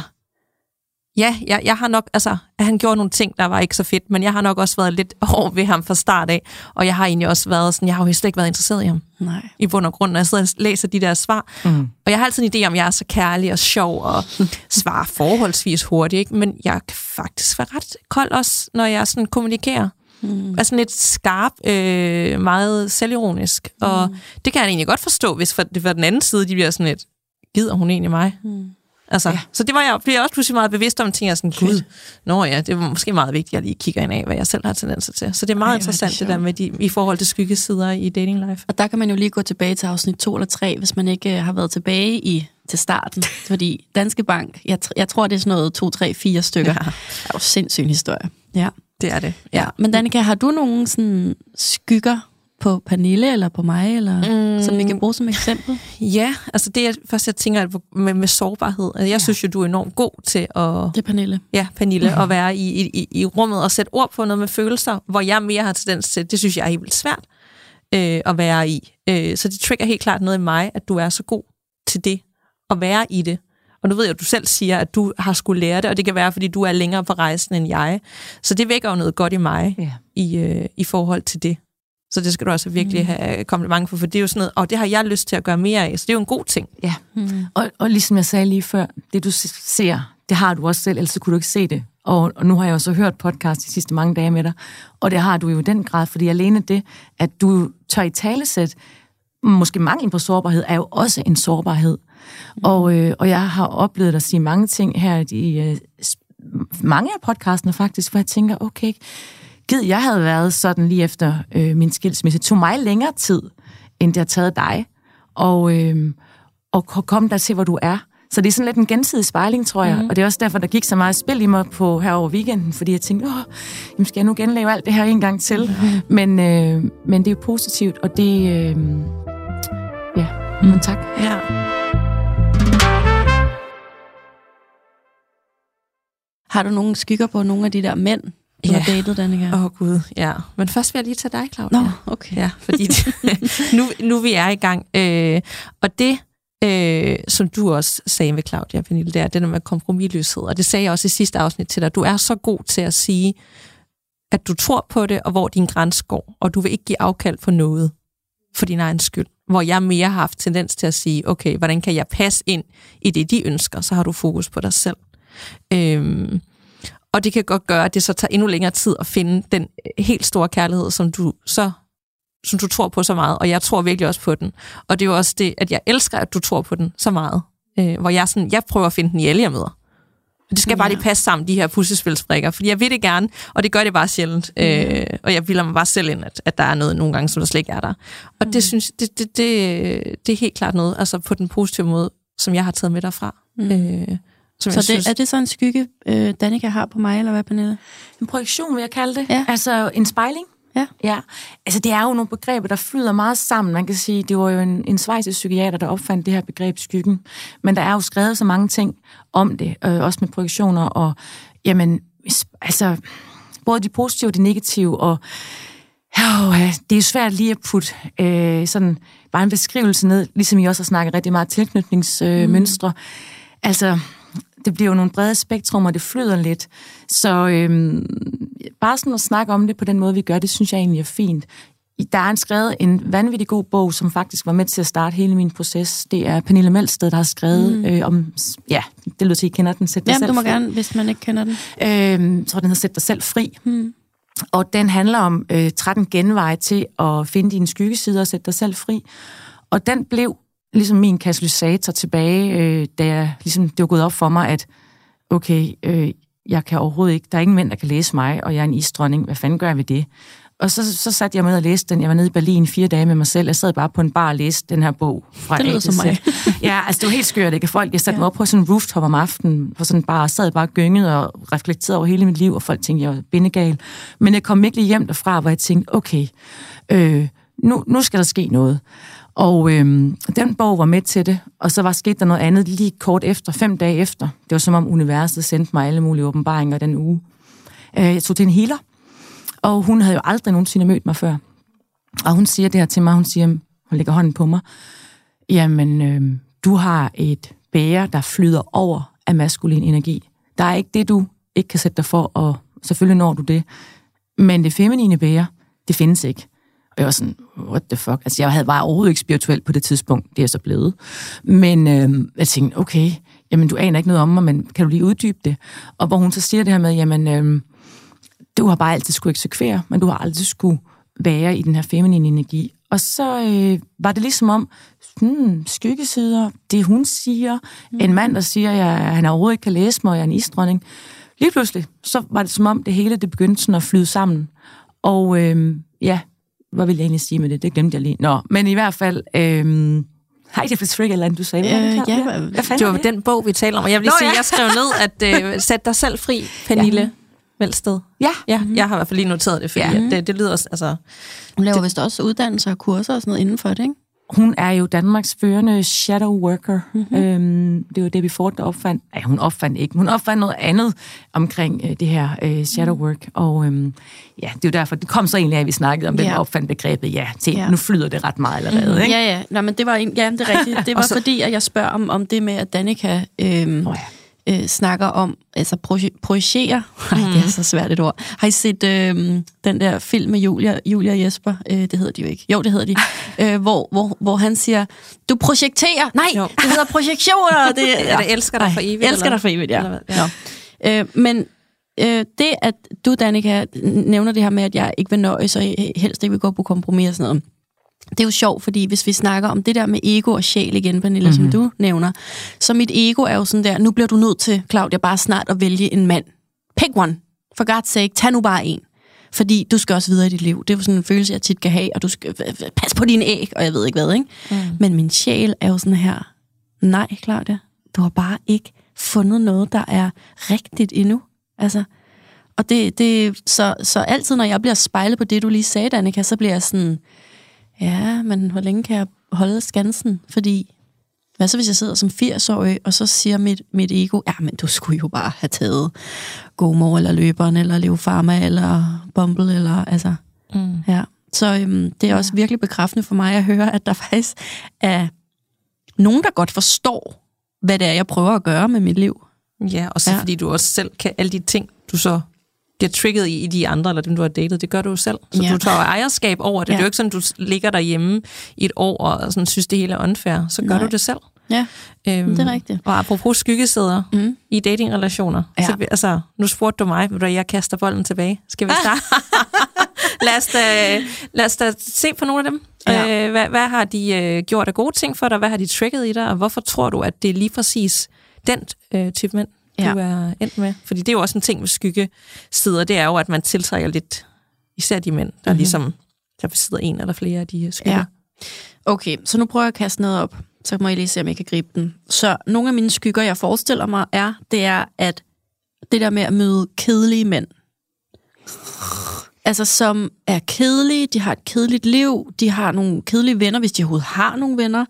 Speaker 3: Ja, jeg, jeg har nok, altså, at han gjorde nogle ting, der var ikke så fedt, men jeg har nok også været lidt hård ved ham fra start af, og jeg har egentlig også været sådan, jeg har jo slet ikke været interesseret i ham
Speaker 1: Nej.
Speaker 3: i bund og grund, når jeg sidder og læser de der svar. Mm. Og jeg har altid en idé om, at jeg er så kærlig og sjov og svarer forholdsvis hurtigt, ikke? men jeg kan faktisk være ret kold også, når jeg sådan kommunikerer. Mm. Sådan lidt skarp, øh, meget selvironisk. Mm. Og det kan jeg egentlig godt forstå, hvis for, det var den anden side, de bliver sådan lidt, gider hun egentlig mig? Mm. Altså, ja. Så det var jeg, blev jeg også pludselig meget bevidst om, ting jeg sådan, gud, nå ja, det var måske meget vigtigt, at jeg lige kigger ind af, hvad jeg selv har tendenser til. Så det er meget
Speaker 1: Ej, er
Speaker 3: interessant, det, det der med de, i forhold til skyggesider i dating life.
Speaker 1: Og der kan man jo lige gå tilbage til afsnit 2 eller 3, hvis man ikke øh, har været tilbage i til starten. Fordi Danske Bank, jeg, jeg tror, det er sådan noget 2, 3, 4 stykker. Ja.
Speaker 3: Ja.
Speaker 1: Det er jo sindssyg historie. Ja.
Speaker 3: Det er det.
Speaker 1: ja. Men Danika, har du nogle sådan skygger på Pernille eller på mig, eller mm. som vi kan bruge som eksempel?
Speaker 3: Ja, altså det er først, jeg tænker at med, med sårbarhed. Altså, jeg ja. synes jo, du er enormt god til at...
Speaker 1: Det er Pernille.
Speaker 3: Ja, Pernille, mm. at være i, i, i rummet og sætte ord på noget med følelser, hvor jeg mere har tendens til, det synes jeg er helt vildt svært øh, at være i. Øh, så det trigger helt klart noget i mig, at du er så god til det, at være i det. Og nu ved jeg, at du selv siger, at du har skulle lære det, og det kan være, fordi du er længere på rejsen end jeg. Så det vækker jo noget godt i mig ja. i, øh, i forhold til det. Så det skal du også virkelig mm. have kompliment for, for det er jo sådan noget, og det har jeg lyst til at gøre mere af, så det er jo en god ting.
Speaker 2: Ja, mm. og, og ligesom jeg sagde lige før, det du ser, det har du også selv, ellers kunne du ikke se det. Og, og nu har jeg også hørt podcast de sidste mange dage med dig, og det har du jo i den grad, fordi alene det, at du tør i talesæt, måske mangel på sårbarhed, er jo også en sårbarhed. Mm. Og, øh, og jeg har oplevet dig sige mange ting her i øh, mange af podcastene faktisk, hvor jeg tænker, okay, Gid, jeg havde været sådan lige efter øh, min skilsmisse. Det tog mig længere tid, end det har taget dig. Og, øh, og komme der til, hvor du er. Så det er sådan lidt en gensidig spejling, tror jeg. Mm. Og det er også derfor, der gik så meget spil i mig på her over weekenden, fordi jeg tænkte, åh, jamen skal jeg nu genlave alt det her en gang til? Mm. Men, øh, men det er jo positivt, og det... Øh, ja, mm. men tak.
Speaker 3: Ja.
Speaker 1: Har du nogle skygger på nogle af de der mænd, du ja. har datet, Danika?
Speaker 3: Åh oh, gud, ja. Men først vil jeg lige tage dig, Claudia.
Speaker 1: Nå, okay.
Speaker 3: Ja, fordi nu, nu vi er i gang. Øh, og det, øh, som du også sagde med Claudia, Pernille, det er det der med kompromilløshed. Og det sagde jeg også i sidste afsnit til dig. Du er så god til at sige, at du tror på det, og hvor din grænse går. Og du vil ikke give afkald på noget for din egen skyld. Hvor jeg mere har haft tendens til at sige, okay, hvordan kan jeg passe ind i det, de ønsker? Så har du fokus på dig selv. Øh, og det kan godt gøre, at det så tager endnu længere tid at finde den øh, helt store kærlighed, som du så som du tror på så meget, og jeg tror virkelig også på den. Og det er jo også det, at jeg elsker, at du tror på den så meget. Øh, hvor jeg sådan, jeg prøver at finde den i alle, jeg møder. Det skal ja. bare lige passe sammen, de her puslespilsbrikker, fordi jeg vil det gerne, og det gør det bare sjældent. Mm. Øh, og jeg vil mig bare selv ind, at, at der er noget nogle gange, som der slet ikke er der. Og mm. det synes det, det, det, det er helt klart noget, altså på den positive måde, som jeg har taget med derfra. Mm. Øh,
Speaker 1: som så det, synes... er det så en skygge, øh, Danika har på mig, eller hvad, Pernille?
Speaker 2: En projektion, vil jeg kalde det. Ja. Altså en spejling.
Speaker 1: Ja.
Speaker 2: ja. Altså, det er jo nogle begreber, der flyder meget sammen. Man kan sige, det var jo en, en svejsisk psykiater, der opfandt det her begreb skyggen. Men der er jo skrevet så mange ting om det, øh, også med projektioner, og jamen, altså, både de positive og de negative, og Oh, det er jo svært lige at putte øh, sådan bare en beskrivelse ned, ligesom I også har snakket rigtig meget tilknytningsmønstre. Øh, mm. Altså, det bliver jo nogle brede spektrum, og det flyder lidt. Så øhm, bare sådan at snakke om det på den måde, vi gør, det synes jeg egentlig er fint. Der er en skrevet en vanvittig god bog, som faktisk var med til at starte hele min proces. Det er Pernille Melsted, der har skrevet mm. øh, om... Ja, det lyder til, at I kender den. Sæt dig
Speaker 1: Jamen,
Speaker 2: selv
Speaker 1: du må
Speaker 2: fri.
Speaker 1: gerne, hvis man ikke kender den.
Speaker 2: Øh, jeg tror, den hedder Sæt dig selv fri. Mm. Og den handler om øh, 13 genveje til at finde dine skyggesider og sætte dig selv fri. Og den blev ligesom min katalysator tilbage, øh, da jeg, ligesom, det var gået op for mig, at okay, øh, jeg kan overhovedet ikke, der er ingen mænd, der kan læse mig, og jeg er en isdronning, hvad fanden gør jeg ved det? Og så, så satte jeg med og læste den. Jeg var nede i Berlin fire dage med mig selv. Jeg sad bare på en bar og læste den her bog fra
Speaker 1: Det lyder som mig.
Speaker 2: ja, altså det var helt skørt, ikke? Folk, jeg satte ja. mig op på sådan en rooftop om aftenen, på sådan en bar, og sad bare gynget og reflekterede over hele mit liv, og folk tænkte, jeg var bindegal. Men jeg kom virkelig hjem derfra, hvor jeg tænkte, okay, øh, nu, nu skal der ske noget. Og øhm, den bog var med til det, og så var sket der noget andet lige kort efter, fem dage efter. Det var som om universet sendte mig alle mulige åbenbaringer den uge. Øh, jeg tog til en healer, og hun havde jo aldrig nogensinde mødt mig før. Og hun siger det her til mig, hun siger, hun lægger hånden på mig, jamen, øh, du har et bære, der flyder over af maskulin energi. Der er ikke det, du ikke kan sætte dig for, og selvfølgelig når du det. Men det feminine bære, det findes ikke. Og jeg var sådan, what the fuck? Altså, jeg havde bare overhovedet ikke spirituel på det tidspunkt. Det er så blevet. Men øh, jeg tænkte, okay, jamen du aner ikke noget om mig, men kan du lige uddybe det? Og hvor hun så siger det her med, jamen, øh, du har bare altid skulle eksekvere, men du har altid skulle være i den her feminine energi. Og så øh, var det ligesom om, hmm, skyggesider, det hun siger, mm. en mand, der siger, at han overhovedet ikke kan læse mig, og jeg er en isdronning. Lige pludselig, så var det som om, det hele det begyndte sådan at flyde sammen. Og øh, ja, hvad vil jeg egentlig sige med det? Det glemte jeg lige. Nå, men i hvert fald... Øhm, Hej, det er Trigger eller du sagde.
Speaker 1: Øh, ja,
Speaker 3: hvad det var det? den bog, vi taler om. Og jeg vil lige Nå, sige, ja. jeg skrev ned, at uh, sæt dig selv fri, Pernille. Velsted.
Speaker 2: Ja.
Speaker 3: Ja, jeg har i hvert fald lige noteret det, fordi
Speaker 2: Ja.
Speaker 3: ja. det, det lyder også, altså...
Speaker 1: Hun laver vist også uddannelser og kurser og sådan noget inden for det, ikke?
Speaker 2: Hun er jo Danmarks førende shadow worker. Mm-hmm. Øhm, det var det, vi Ford, der opfandt. Nej, hun opfandt ikke. Hun opfandt noget andet omkring øh, det her øh, shadow work. Og øhm, ja, det er jo derfor, det kom så egentlig af, at vi snakkede om, hvem
Speaker 1: Ja.
Speaker 2: opfandt begrebet. Ja,
Speaker 1: Ja.
Speaker 2: ja. nu flyder det ret meget allerede, ikke?
Speaker 1: Ja, ja. Nå, men det var, en, ja, det er rigtigt. Det var
Speaker 2: så-
Speaker 1: fordi, at jeg spørger om, om det med, at Danica øhm,
Speaker 2: Åh,
Speaker 1: øh, snakker om, altså proje- projicere. Nej, det er så svært et ord. Har I set øhm, den der film med Julia, Julia og Jesper? Øh, det hedder de jo ikke. Jo, det hedder de. øh, hvor, hvor, hvor han siger, du projekterer. Nej,
Speaker 3: Jo.
Speaker 1: det hedder projektioner. Det,
Speaker 3: Er det elsker dig for evigt?
Speaker 1: Elsker
Speaker 3: eller?
Speaker 1: dig for evigt, ja.
Speaker 3: Eller? Ja.
Speaker 1: ja. Øh, men øh, det, at du, Danika, nævner det her med, at jeg ikke vil nøjes, og helst ikke vil gå på kompromis og sådan noget, det er jo sjovt, fordi hvis vi snakker om det der med ego og sjæl igen, Pernille, mm-hmm. som du nævner, så mit ego er jo sådan der, nu bliver du nødt til, Claudia, bare snart at vælge en mand. Pick one. For God's sake, tag nu bare en. Fordi du skal også videre i dit liv. Det er jo sådan en følelse, jeg tit kan have, og du skal passe på dine æg, og jeg ved ikke hvad, ikke? Mm. Men min sjæl er jo sådan her, nej, Claudia, du har bare ikke fundet noget, der er rigtigt endnu. Altså, og det, det så, så altid, når jeg bliver spejlet på det, du lige sagde, Danika, så bliver jeg sådan, ja, men hvor længe kan jeg holde skansen? Fordi, hvad så hvis jeg sidder som 80-årig, og så siger mit, mit ego, ja, men du skulle jo bare have taget Gomor, eller Løberen, eller Leo Pharma, eller Bumble, eller altså,
Speaker 3: Mm.
Speaker 1: ja. Så øhm, det er også virkelig bekræftende for mig at høre, at der faktisk er nogen, der godt forstår, hvad det er, jeg prøver at gøre med mit liv.
Speaker 3: Ja, og så
Speaker 1: Ja.
Speaker 3: ja. fordi du også selv kan alle de ting, du så bliver trigget i, i de andre, eller dem, du har datet, det gør du jo selv. Så
Speaker 1: Ja.
Speaker 3: du tager ejerskab over det.
Speaker 1: Ja.
Speaker 3: Det er jo ikke sådan, du ligger derhjemme i et år og sådan, synes, det hele er unfair. Så gør
Speaker 1: Nej.
Speaker 3: du det selv.
Speaker 1: Ja,
Speaker 3: Øhm,
Speaker 1: det er rigtigt.
Speaker 3: Og apropos skyggesæder
Speaker 1: Mm.
Speaker 3: i datingrelationer.
Speaker 1: Ja.
Speaker 3: Så, altså, nu spurgte du mig, hvor jeg kaster bolden tilbage. Skal vi starte? lad, os da, lad os da se på nogle af dem.
Speaker 1: Ja.
Speaker 3: Øh, hvad, hvad har de øh, gjort af gode ting for dig? Hvad har de trigget i dig? Og hvorfor tror du, at det er lige præcis den øh, type mænd,
Speaker 1: Ja.
Speaker 3: du er endt med? Fordi det er jo også en ting med skyggesider. Det er jo, at man tiltrækker lidt, især de mænd, der
Speaker 1: Mhm.
Speaker 3: mm-hmm. ligesom der besidder en eller flere af de skygger.
Speaker 1: Ja. Okay, så nu prøver jeg at kaste noget op. Så må I lige se, om jeg kan gribe den. Så nogle af mine skygger, jeg forestiller mig, er, det er, at det der med at møde kedelige mænd. Altså, som er kedelige, de har et kedeligt liv, de har nogle kedelige venner, hvis de overhovedet har nogle venner.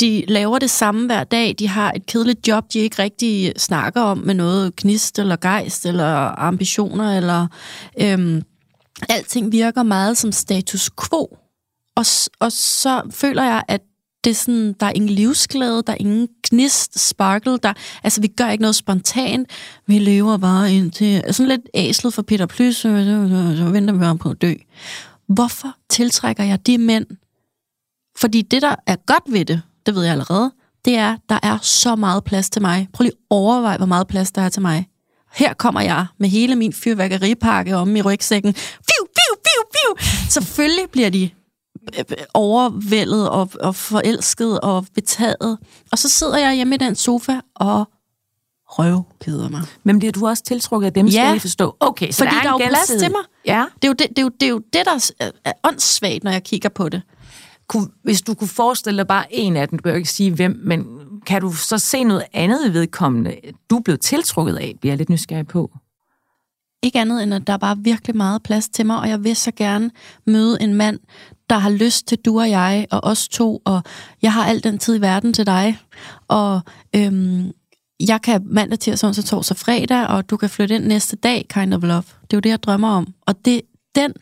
Speaker 1: De laver det samme hver dag, de har et kedeligt job, de ikke rigtig snakker om med noget knist eller gejst eller ambitioner, eller øhm, alting virker meget som status quo. Og, og så føler jeg, at det er sådan, der er ingen livsglæde, der er ingen gnist, sparkle, der, altså vi gør ikke noget spontant, vi lever bare indtil, sådan lidt æslet for Peter Plys, så, så, så venter vi bare på at dø. Hvorfor tiltrækker jeg de mænd? Fordi det, der er godt ved det, det ved jeg allerede, det er, der er så meget plads til mig. Prøv lige at overveje, hvor meget plads der er til mig. Her kommer jeg med hele min fyrværkeripakke om i rygsækken. Fiu, fiu, fiu, fiu. Selvfølgelig bliver de øh, overvældet og, og forelsket og betaget. Og så sidder jeg hjemme i den sofa og røvkeder mig.
Speaker 2: Men bliver du også tiltrukket af dem,
Speaker 1: Ja.
Speaker 2: skal I forstå? Okay, så
Speaker 1: Fordi
Speaker 2: der er,
Speaker 1: der er jo plads til mig.
Speaker 2: Ja.
Speaker 1: Det er jo det, det, er jo, det, er jo det der er, er åndssvagt, når jeg kigger på det.
Speaker 2: Kunne, hvis du kunne forestille dig bare en af dem, du behøver ikke sige hvem, men kan du så se noget andet i vedkommende, du blev tiltrukket af, bliver jeg lidt nysgerrig på?
Speaker 1: Ikke andet end, at der er bare virkelig meget plads til mig, og jeg vil så gerne møde en mand, der har lyst til du og jeg, og os to, og jeg har al den tid i verden til dig, og øhm, jeg kan mandag, tirsdag, onsdag, torsdag, fredag, og du kan flytte ind næste dag, kind of love. Det er jo det, jeg drømmer om. Og det, den,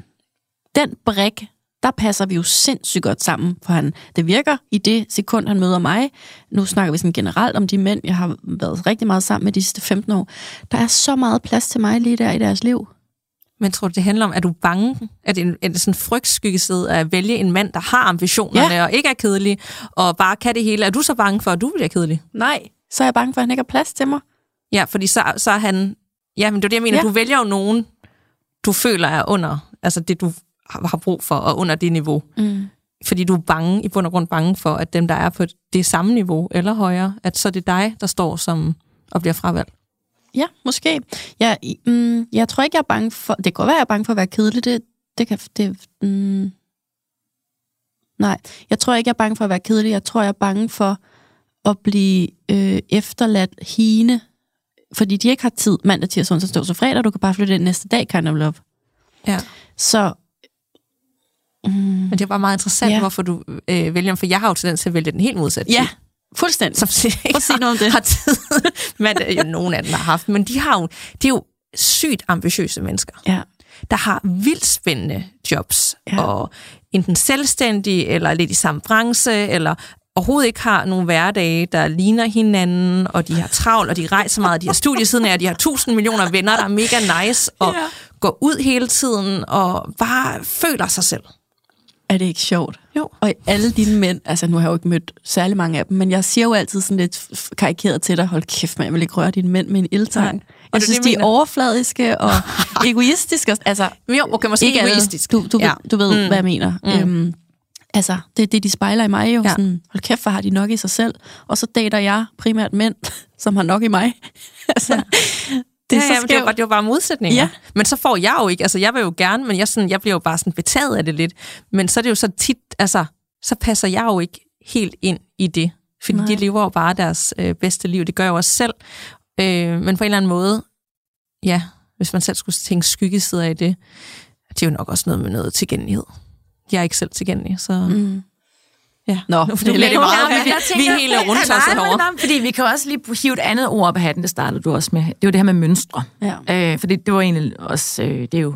Speaker 1: den brik, der passer vi jo sindssygt godt sammen, for han, det virker i det sekund, han møder mig. Nu snakker vi sådan generelt om de mænd, jeg har været rigtig meget sammen med de sidste 15 år. Der er så meget plads til mig lige der i deres liv.
Speaker 3: Men tror du, det handler om, at du er bange? Er det, en, er det sådan en frygtskyggeside at vælge en mand, der har ambitionerne
Speaker 1: Ja.
Speaker 3: og ikke er kedelig, og bare kan det hele? Er du så bange for, at du bliver kedelig?
Speaker 1: Nej, så er jeg bange for, at han ikke har plads til mig.
Speaker 3: Ja, fordi så, så er han... Ja, men det er det, jeg mener.
Speaker 1: Ja.
Speaker 3: Ja. Du vælger jo nogen, du føler er under, altså det, du har brug for, og under det niveau.
Speaker 1: Mm.
Speaker 3: Fordi du er bange, i bund og grund bange for, at dem, der er på det samme niveau eller højere, at så er det dig, der står som og bliver fravalgt.
Speaker 1: Ja, måske. Jeg, mm, jeg tror ikke, jeg er bange for... Det kan godt være, jeg er bange for at være kedelig. Det, det kan... Det, mm, nej, jeg tror ikke, jeg er bange for at være kedelig. Jeg tror, jeg er bange for at blive øh, efterladt hine fordi de ikke har tid mandag, tirsdag, onsdag, torsdag, fredag, du kan bare flytte ind næste dag, kind of love.
Speaker 3: Ja.
Speaker 1: Så
Speaker 3: Men det er bare meget interessant,
Speaker 1: Ja.
Speaker 3: hvorfor du øh, vælger, for jeg har jo tendens til at vælge den helt modsatte.
Speaker 1: ja, fuldstændig.
Speaker 3: Som siger,
Speaker 1: Prøv at sige noget om det.
Speaker 3: Har tid. Men er jo nogen af dem, har haft. Men de har jo, de er jo sygt ambitiøse mennesker.
Speaker 1: Ja.
Speaker 3: der har vildt spændende jobs,
Speaker 1: Ja.
Speaker 3: og enten selvstændige, eller lidt i samme branche, eller overhovedet ikke har nogle hverdage, der ligner hinanden, og de har travlt, og de rejser meget, og de har studiesiden af, og de har tusind millioner venner, der er mega nice, og
Speaker 1: ja.
Speaker 3: går ud hele tiden, og bare føler sig selv.
Speaker 1: Er det ikke sjovt?
Speaker 3: Jo.
Speaker 1: Og alle dine mænd, altså nu har jeg jo ikke mødt særlig mange af dem, men jeg siger jo altid sådan lidt karikeret til dig, hold kæft, man, jeg vil ikke røre dine mænd med en ildtang. Jeg
Speaker 3: Og
Speaker 1: synes,
Speaker 3: det,
Speaker 1: de er overfladiske og egoistiske. og- Altså,
Speaker 3: jo, okay, måske
Speaker 1: ikke alle.
Speaker 3: egoistisk.
Speaker 1: Du, du, ja. du ved, mm. hvad jeg mener. Mm. Øhm, altså, det er det, de spejler i mig jo. Ja. Sådan, hold kæft, hvor har de nok i sig selv. Og så dater jeg primært mænd, som har nok i mig. altså, ja. Det er
Speaker 3: ja,
Speaker 1: så
Speaker 3: men det, var,
Speaker 1: skævt.
Speaker 3: bare- det var bare modsætninger.
Speaker 1: Ja.
Speaker 3: Men så får jeg jo ikke, altså jeg vil jo gerne, men jeg, sådan, jeg bliver jo bare sådan betaget af det lidt. Men så er det jo så tit, altså, så passer jeg jo ikke helt ind i det. Fordi.
Speaker 1: Nej.
Speaker 3: de lever jo bare deres øh, bedste liv. Det gør jeg jo også selv. Øh, men på en eller anden måde, ja, hvis man selv skulle tænke skyggesider i det, det er jo nok også noget med noget tilgængelighed. Jeg er ikke selv tilgængelig, så
Speaker 1: Mm.
Speaker 3: Ja.
Speaker 1: Nå,
Speaker 3: nu bliver det
Speaker 2: Ja,
Speaker 3: meget.
Speaker 2: men
Speaker 3: Vi,
Speaker 2: jeg
Speaker 3: vi er helt rundt os herovre.
Speaker 2: fordi vi kan også lige hive et andet ord op af hatten, det startede du også med. Det var det her med mønstre.
Speaker 1: Ja.
Speaker 2: Øh, for det, det var egentlig også, øh, det er jo,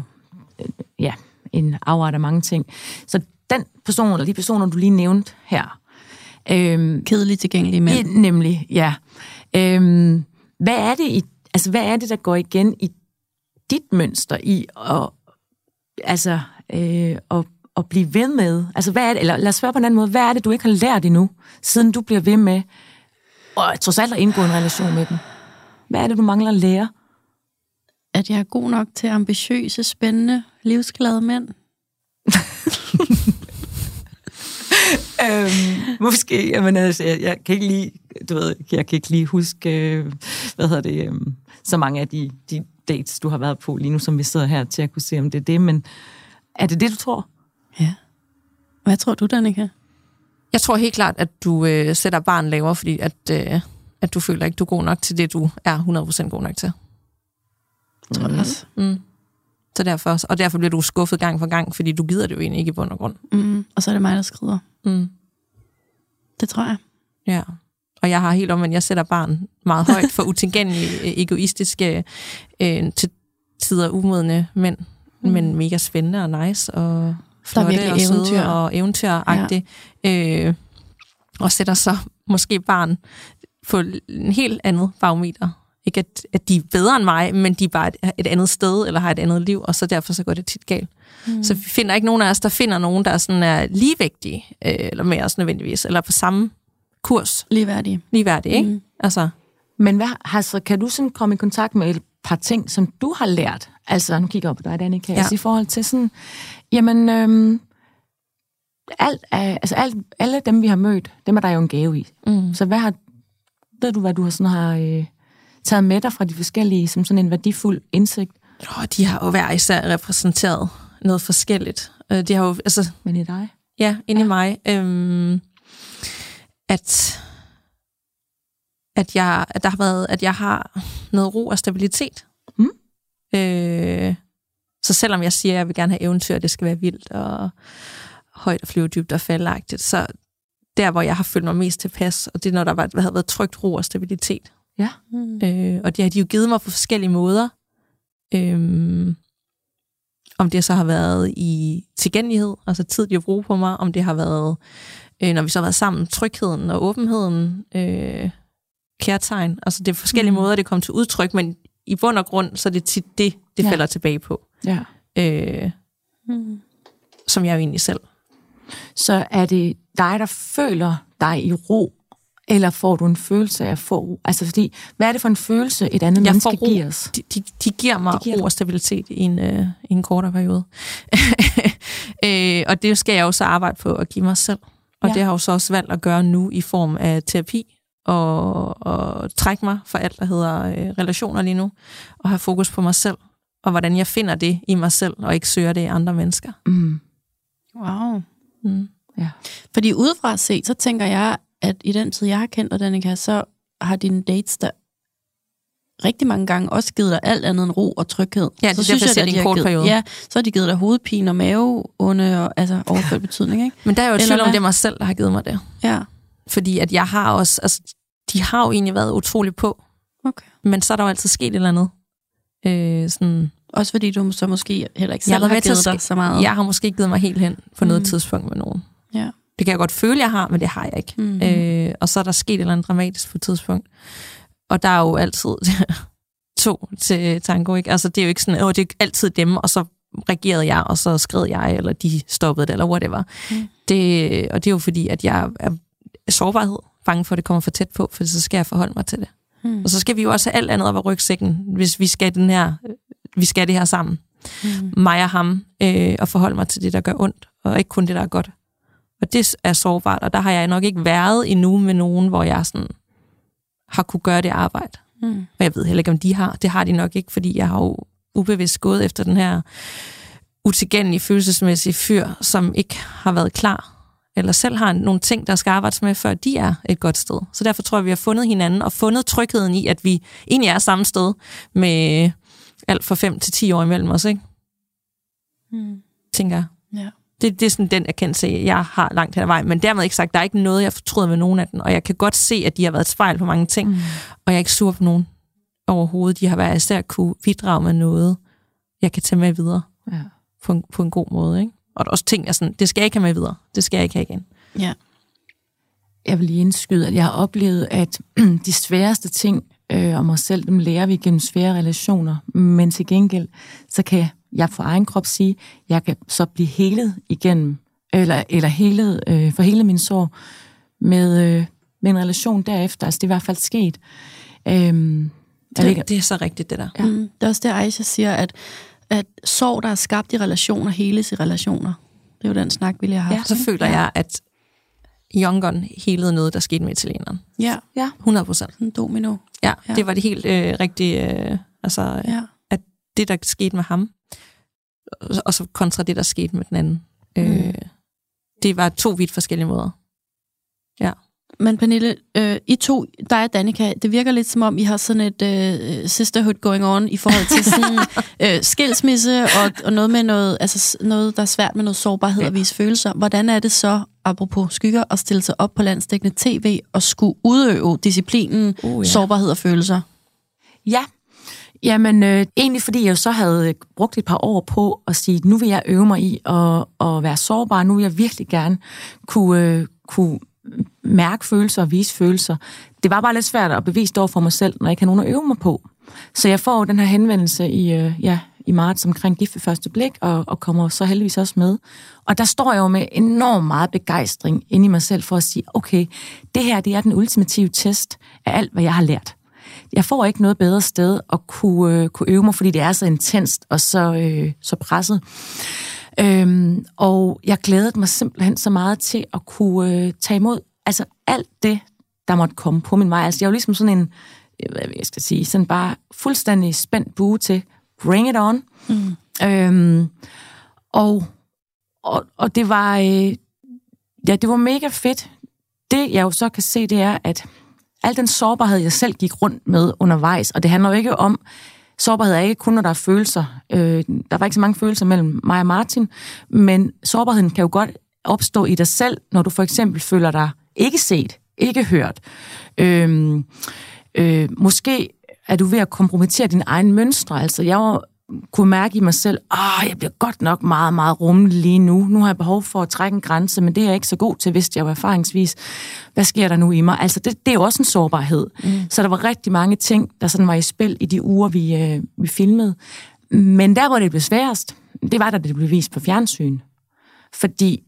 Speaker 2: øh, ja, en afart af mange ting. Så den person, eller de personer, du lige nævnte her, øh,
Speaker 1: Kedeligt tilgængelige mænd.
Speaker 2: nemlig, ja. Øh, hvad er det, i, altså, hvad er det, der går igen i dit mønster i at, altså, øh, at, at blive ved med? Altså, hvad er det, eller lad os spørge på en anden måde, hvad er det, du ikke har lært endnu, siden du bliver ved med og trods alt at indgå en relation med dem? Hvad er det, du mangler at lære?
Speaker 1: At jeg er god nok til ambitiøse, spændende, livsglade mænd.
Speaker 2: Øhm, måske, jamen, altså, jeg, jeg kan ikke lige, du ved, jeg kan ikke lige huske, øh, hvad hedder det, øh, så mange af de, de dates, du har været på lige nu, som vi sidder her til at kunne se, om det er det, men er det det, du tror?
Speaker 1: Ja. Hvad tror du, Danika?
Speaker 3: Jeg tror helt klart, at du øh, sætter barn lavere, fordi at, øh, at du føler ikke, du er god nok til det, du er 100% god nok til.
Speaker 1: Tror jeg også.
Speaker 3: Mm. Så derfor, og derfor bliver du skuffet gang for gang, fordi du gider det jo egentlig ikke i bund og grund.
Speaker 1: Mm. Og så er det mig, der skrider.
Speaker 3: Mm.
Speaker 1: Det tror jeg.
Speaker 3: Ja. Og jeg har helt om, at jeg sætter barn meget højt for utilgængelige, øh, egoistiske, øh, til tider umodne mænd, mm. men mega spændende og nice og flotte
Speaker 1: virkelig
Speaker 3: og søde
Speaker 1: eventyr.
Speaker 3: og eventyragtige. Ja. Øh, og sætter så måske barn på en helt andet barometer. Ikke at, at de er bedre end mig, men de er bare et, et andet sted, eller har et andet liv, og så derfor så går det tit galt. Mm. Så vi finder ikke nogen af os, der finder nogen, der sådan er ligevægtige, øh, eller med os nødvendigvis, eller på samme kurs,
Speaker 1: Ligeværdige.
Speaker 3: ligeværdige, ikke? Mm. Altså,
Speaker 2: Men hvad, altså, kan du sådan komme i kontakt med et par ting, som du har lært? Altså, nu kigger jeg op på dig, Danika, ja.
Speaker 3: Ja.
Speaker 2: altså, i forhold til sådan, jamen, øhm, alt er, altså, alt, alle dem, vi har mødt, dem er der jo en gave i.
Speaker 3: mm.
Speaker 2: Så hvad har, ved du, hvad du har, sådan, har øh, taget med dig fra de forskellige, som sådan en værdifuld indsigt,
Speaker 3: åh, de har jo hver især repræsenteret noget forskelligt. Øh, De har jo, altså,
Speaker 2: men i dig?
Speaker 3: ja, inde ja. i mig, øhm, at, at, jeg, at der har været, at jeg har noget ro og stabilitet. Øh, så selvom jeg siger, at jeg vil gerne have eventyr, det skal være vildt og højt og flyve dybt og faldagtigt, så der, hvor jeg har følt mig mest tilpas, og det er, når der var, har været trygt ro og stabilitet.
Speaker 2: Ja.
Speaker 1: Mm.
Speaker 3: Øh, og det har de jo givet mig på forskellige måder. Øhm, om det så har været i tilgængelighed, altså tid, de har brug på mig, om det har været, øh, når vi så har været sammen, trygheden og åbenheden, øh, kærtegn. Altså det er forskellige
Speaker 2: Mm.
Speaker 3: måder, det kommer til udtryk, men i bund og grund, så er det tit det, det
Speaker 2: Ja.
Speaker 3: falder tilbage på.
Speaker 2: Ja.
Speaker 3: Øh,
Speaker 1: Mm.
Speaker 3: som jeg jo egentlig selv.
Speaker 2: Så er det dig, der føler dig i ro, eller får du en følelse af få ro? Altså fordi, hvad er det for en følelse, et andet
Speaker 3: Jeg
Speaker 2: menneske
Speaker 3: ro.
Speaker 2: giver os?
Speaker 3: De, de, de giver mig
Speaker 2: De giver
Speaker 3: ro og stabilitet i en, øh, i en kortere periode. øh, og det skal jeg jo så arbejde på at give mig selv. Og
Speaker 2: ja.
Speaker 3: det har jeg jo så også valgt at gøre nu i form af terapi, og, og trække mig for alt, der hedder øh, relationer lige nu, og have fokus på mig selv, og hvordan jeg finder det i mig selv, og ikke søger det i andre mennesker.
Speaker 2: Mm.
Speaker 1: Wow.
Speaker 3: Mm.
Speaker 2: Ja.
Speaker 1: Fordi udefra set, så tænker jeg, at i den tid, jeg har kendt dig, Danika, så har dine dates der rigtig mange gange også givet dig alt andet end ro og tryghed.
Speaker 3: Ja, det er derfor, jeg
Speaker 1: at
Speaker 3: det er
Speaker 1: de
Speaker 3: en kort
Speaker 1: givet,
Speaker 3: periode.
Speaker 1: Ja, så har de givet dig hovedpine og maveonde, og, altså overført betydning, ikke?
Speaker 3: Men der er jo et tvivl om, det er mig selv, der har givet mig det.
Speaker 1: Ja,
Speaker 3: Fordi at jeg har også, altså, de har jo egentlig været utrolig på,
Speaker 1: okay.
Speaker 3: men så er der jo altid sket et eller andet. Øh, sådan,
Speaker 1: Også fordi du så måske heller ikke
Speaker 3: Jeg har
Speaker 1: selv har givet dig så meget.
Speaker 3: jeg har måske ikke givet mig helt hen på noget
Speaker 1: Mm.
Speaker 3: tidspunkt med nogen.
Speaker 1: Ja.
Speaker 3: Det kan jeg godt føle, jeg har, men det har jeg ikke.
Speaker 1: Mm.
Speaker 3: Øh, og så er der sket et eller andet dramatisk på et tidspunkt. Og der er jo altid to til tango, ikke? Altså, det er jo ikke sådan, at det er altid dem, og så reagerede jeg, og så skred jeg, eller de stoppede det, eller whatever.
Speaker 1: Mm.
Speaker 3: Det, og det er jo fordi, at jeg er sårbarhed, bange for, at det kommer for tæt på, for så skal jeg forholde mig til det.
Speaker 1: Mm.
Speaker 3: Og så skal vi jo også have alt andet op af rygsækken, hvis vi skal, den her, vi skal det her sammen.
Speaker 1: Mm.
Speaker 3: Mig og ham, øh, og forholde mig til det, der gør ondt, og ikke kun det, der er godt. Og det er sårbart, og der har jeg nok ikke været endnu med nogen, hvor jeg sådan har kunne gøre det arbejde.
Speaker 1: Mm.
Speaker 3: Og jeg ved heller ikke, om de har. Det har de nok ikke, fordi jeg har jo ubevidst gået efter den her utilgængelige følelsesmæssige fyr, som ikke har været klar, eller selv har nogle ting, der skal arbejdes med, før de er et godt sted. Så derfor tror jeg, vi har fundet hinanden, og fundet trygheden i, at vi egentlig er samme sted, med alt fra 5 til 10 år imellem os, ikke?
Speaker 1: Mm.
Speaker 3: tænker jeg.
Speaker 1: Ja.
Speaker 3: Det, det er sådan den erkendelse, jeg har langt hen ad vejen. Men dermed ikke sagt, der er ikke noget, jeg fortryder med nogen af den. Og jeg kan godt se, at de har været et spejl på mange ting.
Speaker 1: Mm.
Speaker 3: Og jeg er ikke sur på nogen overhovedet. De har været især kunne bidrage med noget, jeg kan tage med videre
Speaker 2: Ja.
Speaker 3: på en, på en god måde. Ikke? Og der er også ting, jeg sådan, det skal jeg ikke have med videre. Det skal jeg ikke have igen.
Speaker 1: Ja.
Speaker 2: Jeg vil lige indskyde, at jeg har oplevet, at de sværeste ting øh, om os selv, dem lærer vi gennem svære relationer. Men til gengæld, så kan jeg for egen krop sige, at jeg kan så blive helet igennem, eller, eller helet, øh, for hele min sorg med, øh, med en relation derefter. Altså det er i hvert fald sket. Ikke-
Speaker 3: Det, det er så rigtigt, det der.
Speaker 2: Ja.
Speaker 1: Mm. Det er også det, Aisha siger, at, at sorg, der er skabt i relationer, heles i relationer. Det er jo den snak, vi lige har haft.
Speaker 3: Så føler jeg, at Young Gun helede noget, der skete med italieneren.
Speaker 1: Ja,
Speaker 3: 100 procent.
Speaker 1: en domino.
Speaker 3: Ja,
Speaker 1: Ja.
Speaker 3: ja, det var det helt øh, rigtige, øh, altså
Speaker 1: Ja.
Speaker 3: det, der skete med ham, og- så kontra det, der skete med den anden. Mm. Øh, det var to vidt forskellige måder.
Speaker 1: Men Pernille, øh, I to, dig og Danika, det virker lidt som om, I har sådan et øh, sisterhood going on i forhold til sådan øh, skilsmisse og, og noget med noget, altså noget, der er svært med noget sårbarhed og vise følelser. Hvordan er det så, apropos skygger, at stille sig op på landstækkende tv og skulle udøve disciplinen,
Speaker 3: Uh,
Speaker 1: sårbarhed og følelser?
Speaker 2: Ja, jamen øh, egentlig fordi jeg jo så havde brugt et par år på at sige, nu vil jeg øve mig i at, at være sårbar, nu vil jeg virkelig gerne kunne, øh, kunne mærke følelser og vise følelser. Det var bare lidt svært at bevise det over for mig selv, når jeg ikke har nogen at øve mig på. Så jeg får den her henvendelse i, øh, ja, i marts omkring gift ved første blik, og, og kommer så heldigvis også med. Og der står jeg jo med enormt meget begejstring inde i mig selv for at sige, okay, det her det er den ultimative test af alt, hvad jeg har lært jeg får ikke noget bedre sted at kunne, øh, kunne øve mig, fordi det er så intenst og så, øh, så presset. Øhm, og jeg glædede mig simpelthen så meget til at kunne øh, tage imod altså alt det, der måtte komme på min vej. Altså jeg var ligesom sådan en, øh, hvad jeg skal sige, sådan bare fuldstændig spændt bue til, bring it on.
Speaker 1: Mm.
Speaker 2: Øhm, og, og, og det var, øh, ja, det var mega fedt. Det jeg jo så kan se, det er, at al den sårbarhed, jeg selv gik rundt med undervejs, og det handler jo ikke om, sårbarhed er ikke kun, når der er følelser. Øh, der var ikke så mange følelser mellem mig og Martin, men sårbarheden kan jo godt opstå i dig selv, når du for eksempel føler dig ikke set, ikke hørt. Øh, øh, måske er du ved at kompromittere dine egne mønstre. Altså, jeg var, kunne mærke i mig selv, at jeg bliver godt nok meget, meget rummelig lige nu. Nu har jeg behov for at trække en grænse, men det er jeg ikke så god til, hvis jeg var erfaringsvis. Hvad sker der nu i mig? Altså, det, det er jo også en sårbarhed. Mm. Så der var rigtig mange ting, der sådan var i spil i de uger, vi, øh, vi filmede. Men der, hvor det blev sværest, det var, da det blev vist på fjernsyn. Fordi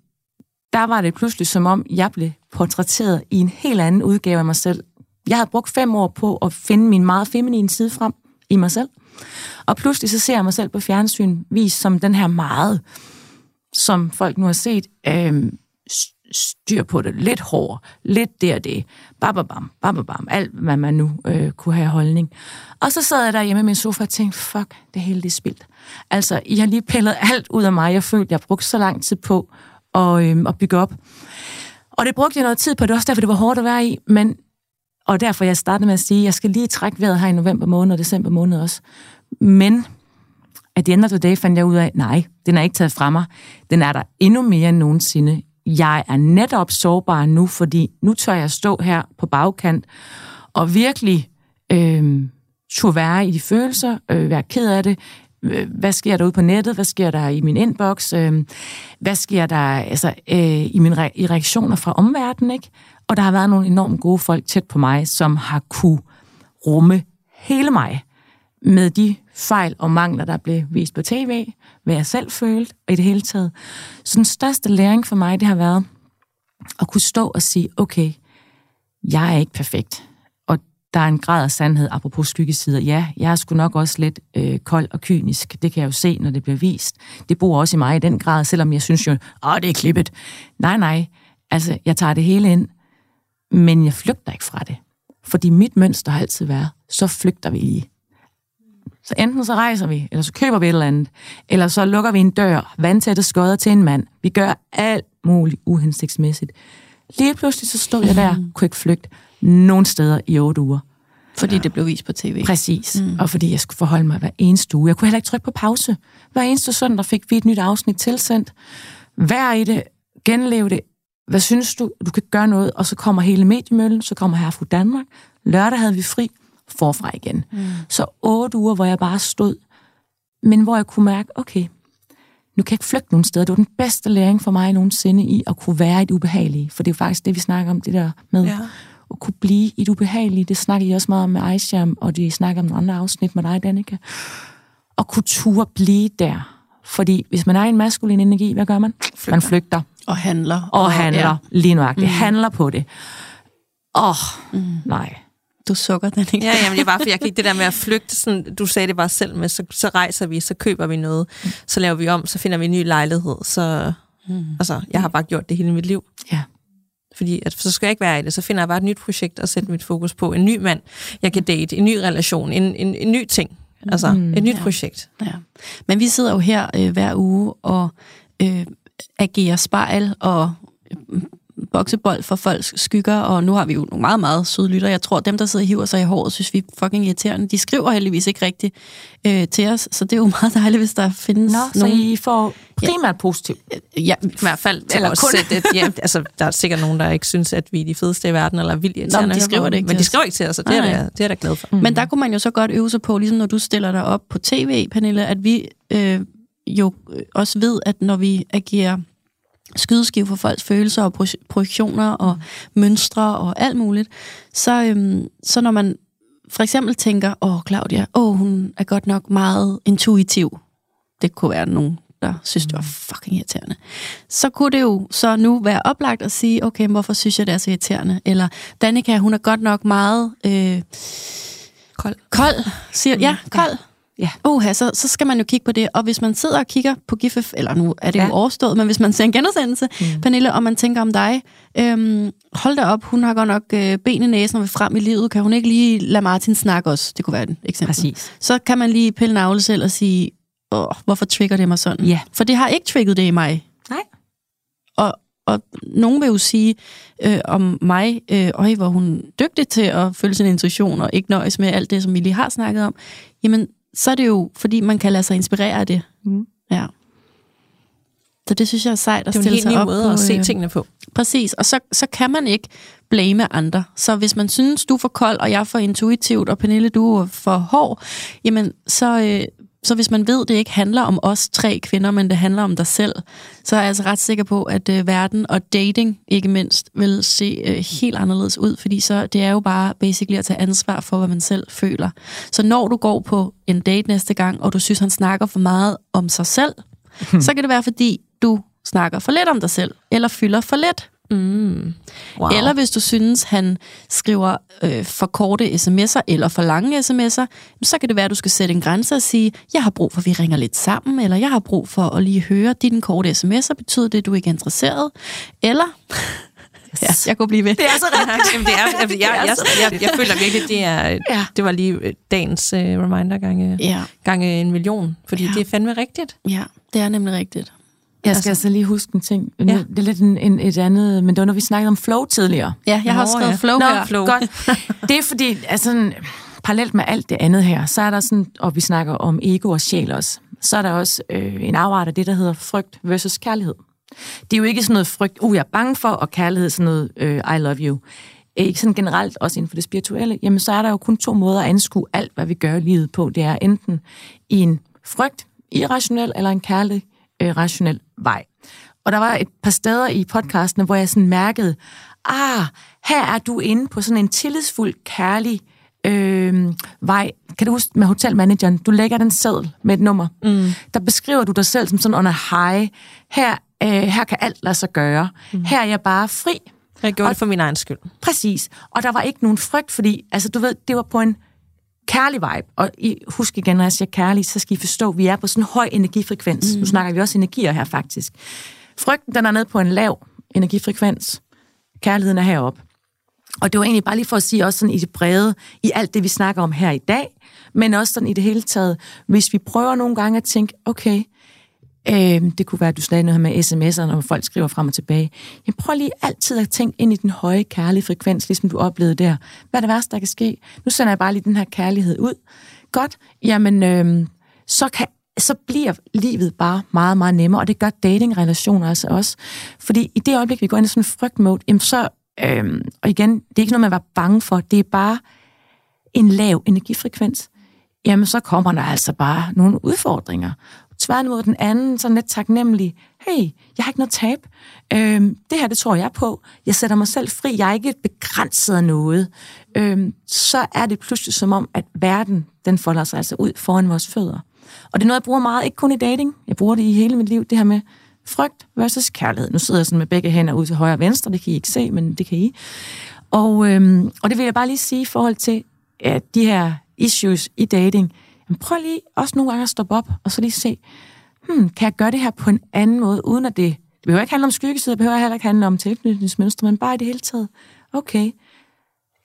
Speaker 2: der var det pludselig som om, jeg blev portrætteret i en helt anden udgave af mig selv. Jeg havde brugt fem år på at finde min meget feminine side frem i mig selv. Og pludselig så ser jeg mig selv på fjernsyn vist som den her meget, som folk nu har set, øh, styr på det, lidt hård, lidt der det, bababam, bababam, alt hvad man nu øh, kunne have holdning. Og så sad jeg der hjemme i min sofa og tænkte, fuck, det hele det er spildt. Altså, I har lige pillet alt ud af mig, jeg følte, jeg brugte så lang tid på og, øh, at bygge op. Og det brugte jeg noget tid på, det var også derfor, det var hårdt at være i, men Og derfor jeg startede med at sige, at jeg skal lige trække vejret her i november måned og december måned også. Men at the end of the day fandt jeg ud af, nej, den er ikke taget fra mig. Den er der endnu mere end nogensinde. Jeg er netop sårbar nu, fordi nu tør jeg stå her på bagkant og virkelig øh, turde være i de følelser, øh, være ked af det, Øh, hvad sker der ude på nettet, hvad sker der i min inbox, øh, hvad sker der altså, øh, i mine re- i reaktioner fra omverdenen, ikke? Og der har været nogle enormt gode folk tæt på mig, som har kunne rumme hele mig med de fejl og mangler, der blev vist på tv, hvad jeg selv følte, og i det hele taget. Så den største læring for mig, det har været at kunne stå og sige, okay, jeg er ikke perfekt der er en grad af sandhed, apropos skyggesider. Ja, jeg er sgu nok også lidt øh, kold og kynisk. Det kan jeg jo se, når det bliver vist. Det bor også i mig i den grad, selvom jeg synes jo, åh, det er klippet. Nej, nej. Altså, jeg tager det hele ind, men jeg flygter ikke fra det. Fordi mit mønster har altid været, så flygter vi lige. Så enten så rejser vi, eller så køber vi et eller andet, eller så lukker vi en dør, vandtætte skodder til en mand. Vi gør alt muligt uhensigtsmæssigt. Lige pludselig så stod jeg der, kunne ikke flygte nogen steder i otte uger.
Speaker 1: Fordi ja. det blev vist på tv.
Speaker 2: Præcis, mm. og fordi jeg skulle forholde mig hver eneste uge. Jeg kunne heller ikke trykke på pause. Hver eneste søndag fik vi et nyt afsnit tilsendt. Hver i det, genleve det. Hvad synes du, du kan gøre noget? Og så kommer hele mediemøllen, så kommer her fra Danmark. Lørdag havde vi fri, forfra igen. Mm. Så otte uger, hvor jeg bare stod, men hvor jeg kunne mærke, okay, nu kan jeg ikke flygte nogen steder. Det var den bedste læring for mig nogensinde i at kunne være i det ubehagelige. For det er jo faktisk det, vi snakker om, det der med ja at kunne blive i det ubehagelige. Det snakker I også meget om med Aisha, og de snakker om nogle andre afsnit med dig, Danika. Og kunne ture blive der. Fordi hvis man er i en maskulin energi, hvad gør man? Flygter. Man flygter.
Speaker 1: Og handler.
Speaker 2: Og, og handler, ja. lige nøjagtigt. Mm. Handler på det. Åh, oh, mm. nej.
Speaker 1: Du sukker den ikke.
Speaker 3: Ja, jamen, det er bare, for jeg ikke det der med at flygte, sådan, du sagde det bare selv med, så, så rejser vi, så køber vi noget, mm. så laver vi om, så finder vi en ny lejlighed, så, mm. altså, jeg har bare gjort det hele mit liv.
Speaker 2: Ja.
Speaker 3: Fordi at, så skal jeg ikke være i det, så finder jeg bare et nyt projekt at sætte mit fokus på. En ny mand, jeg kan date, en ny relation, en, en, en ny ting. Altså mm, et nyt ja. projekt.
Speaker 1: Ja. Men vi sidder jo her øh, hver uge og øh, agerer spejl og boksebold for folks skygger, og nu har vi jo nogle meget, meget søde lytter. Jeg tror, dem, der sidder og hiver sig i håret, synes vi er fucking irriterende. De skriver heldigvis ikke rigtigt øh, til os, så det er jo meget dejligt, hvis der findes
Speaker 2: Nå, nogen... så I får primært ja. positivt?
Speaker 1: Ja, i hvert fald
Speaker 3: eller kun. Sætte et, ja, altså, der er sikkert nogen, der ikke synes, at vi er de fedeste i verden, eller vildt irriterende.
Speaker 1: Nå, de skriver det ikke
Speaker 3: Men de skriver ikke til os, og det, er, der, det er der glad for. Mm.
Speaker 1: Men der kunne man jo så godt øve sig på, ligesom når du stiller dig op på tv, Pernille, at vi øh, jo også ved, at når vi agerer skydeskive for folks følelser og projektioner og mønstre og alt muligt, så, øhm, så når man for eksempel tænker, åh Claudia, åh, hun er godt nok meget intuitiv. Det kunne være nogen, der synes, det var fucking irriterende. Så kunne det jo så nu være oplagt at sige, okay, hvorfor synes jeg, det er så irriterende? Eller Danika, hun er godt nok meget... Øh,
Speaker 3: kold.
Speaker 1: Kold, siger, ja, kold.
Speaker 2: Ja.
Speaker 1: Oha, så, så skal man jo kigge på det. Og hvis man sidder og kigger på GIF, eller nu er det ja. jo overstået, men hvis man ser en genudsendelse, mm. Pernille, og man tænker om dig, øhm, hold da op, hun har godt nok øh, ben i næsen og vil frem i livet. Kan hun ikke lige lade Martin snakke også? Det kunne være et eksempel.
Speaker 2: Præcis.
Speaker 1: Så kan man lige pille navle selv og sige, Åh, hvorfor trigger det mig sådan?
Speaker 2: Ja.
Speaker 1: For det har ikke trigget det i mig.
Speaker 2: Nej.
Speaker 1: Og, og nogen vil jo sige øh, om mig, øh, øj, hvor hun dygtig til at følge sin intuition og ikke nøjes med alt det, som vi lige har snakket om. Jamen, så er det jo, fordi man kan lade sig inspirere af det. Mm. Ja. Så det synes jeg er sejt at stille sig op.
Speaker 3: Det er en helt ny måde at se øh, tingene på.
Speaker 1: Præcis, og så, så kan man ikke blame andre. Så hvis man synes, du er for kold, og jeg er for intuitivt, og Pernille, du er for hård, jamen så, øh, så hvis man ved, det ikke handler om os tre kvinder, men det handler om dig selv, så er jeg altså ret sikker på, at øh, verden og dating ikke mindst vil se øh, helt anderledes ud, fordi så det er jo bare basically at tage ansvar for, hvad man selv føler. Så når du går på en date næste gang, og du synes, han snakker for meget om sig selv, så kan det være, fordi du snakker for lidt om dig selv, eller fylder for lidt.
Speaker 3: Mm. Wow.
Speaker 1: Eller hvis du synes, han skriver øh, for korte sms'er eller for lange sms'er, så kan det være, at du skal sætte en grænse og sige, jeg har brug for, at vi ringer lidt sammen, eller jeg har brug for at lige høre dine korte sms'er. Betyder det, at du ikke er interesseret? Eller... Ja, jeg kunne blive ved.
Speaker 3: Det er så ret. Jamen, det er, jeg, jeg, jeg, jeg, jeg føler virkelig, det er, ja. det var lige øh, dagens uh, reminder gange, ja. gange en million, fordi ja. det er fandme rigtigt.
Speaker 1: Ja, det er nemlig rigtigt.
Speaker 2: Jeg skal altså lige huske en ting.
Speaker 3: Ja.
Speaker 2: Det er lidt en, en, et andet, men det var, når vi snakkede om flow tidligere.
Speaker 1: Ja, jeg har
Speaker 3: Nå,
Speaker 1: skrevet
Speaker 3: ja.
Speaker 1: flow
Speaker 2: Nå,
Speaker 1: her.
Speaker 3: flow.
Speaker 2: godt. Det er fordi, altså, parallelt med alt det andet her, så er der sådan, og vi snakker om ego og sjæl også, så er der også øh, en afart af det, der hedder frygt versus kærlighed. Det er jo ikke sådan noget frygt, uh, jeg er bange for, og kærlighed sådan noget, øh, I love you. Ikke sådan generelt, også inden for det spirituelle, jamen så er der jo kun to måder at anskue alt, hvad vi gør i livet på. Det er enten i en frygt, irrationel, eller en kærlig, øh, rationel vej. Og der var et par steder i podcasten, hvor jeg sådan mærkede, ah, her er du inde på sådan en tillidsfuld, kærlig øh, vej. Kan du huske med hotelmanageren? Du lægger den seddel med et nummer. Mm. Der beskriver du dig selv som sådan under high. Her, øh, her kan alt lade sig gøre. Mm. Her er jeg bare fri.
Speaker 3: Jeg gjorde
Speaker 2: Og-
Speaker 3: det for min egen skyld.
Speaker 2: Præcis. Og der var ikke nogen frygt, fordi altså, du ved, det var på en kærlig vibe. Og I, husk igen, når jeg siger kærlig, så skal I forstå, at vi er på sådan en høj energifrekvens. Mm. Nu snakker vi også energier her faktisk. Frygten, den er nede på en lav energifrekvens. Kærligheden er heroppe. Og det var egentlig bare lige for at sige også sådan i det brede, i alt det, vi snakker om her i dag, men også sådan i det hele taget, hvis vi prøver nogle gange at tænke, okay, øh, det kunne være, at du sagde noget med sms'er, når folk skriver frem og tilbage. Jamen prøv lige altid at tænke ind i den høje kærlige frekvens, ligesom du oplevede der. Hvad er det værste, der kan ske? Nu sender jeg bare lige den her kærlighed ud. Godt, jamen øh, så kan så bliver livet bare meget, meget nemmere, og det gør datingrelationer altså også. Fordi i det øjeblik, vi går ind i sådan en frygtmode, jamen så, øhm, og igen, det er ikke noget, man var bange for, det er bare en lav energifrekvens, jamen så kommer der altså bare nogle udfordringer. Tværtimod den anden, sådan lidt taknemmelig, hey, jeg har ikke noget tab. Øhm, det her, det tror jeg på. Jeg sætter mig selv fri. Jeg er ikke begrænset af noget. Øhm, så er det pludselig som om, at verden, den folder sig altså ud foran vores fødder. Og det er noget, jeg bruger meget, ikke kun i dating. Jeg bruger det i hele mit liv, det her med frygt versus kærlighed. Nu sidder jeg sådan med begge hænder ud til højre og venstre, det kan I ikke se, men det kan I. Og, øhm, og det vil jeg bare lige sige i forhold til at de her issues i dating. Jamen prøv lige også nogle gange at stoppe op, og så lige se, hmm, kan jeg gøre det her på en anden måde, uden at det... Det behøver ikke handle om skyggesider, det behøver heller ikke handle om tilknytningsmønstre, men bare i det hele taget. Okay,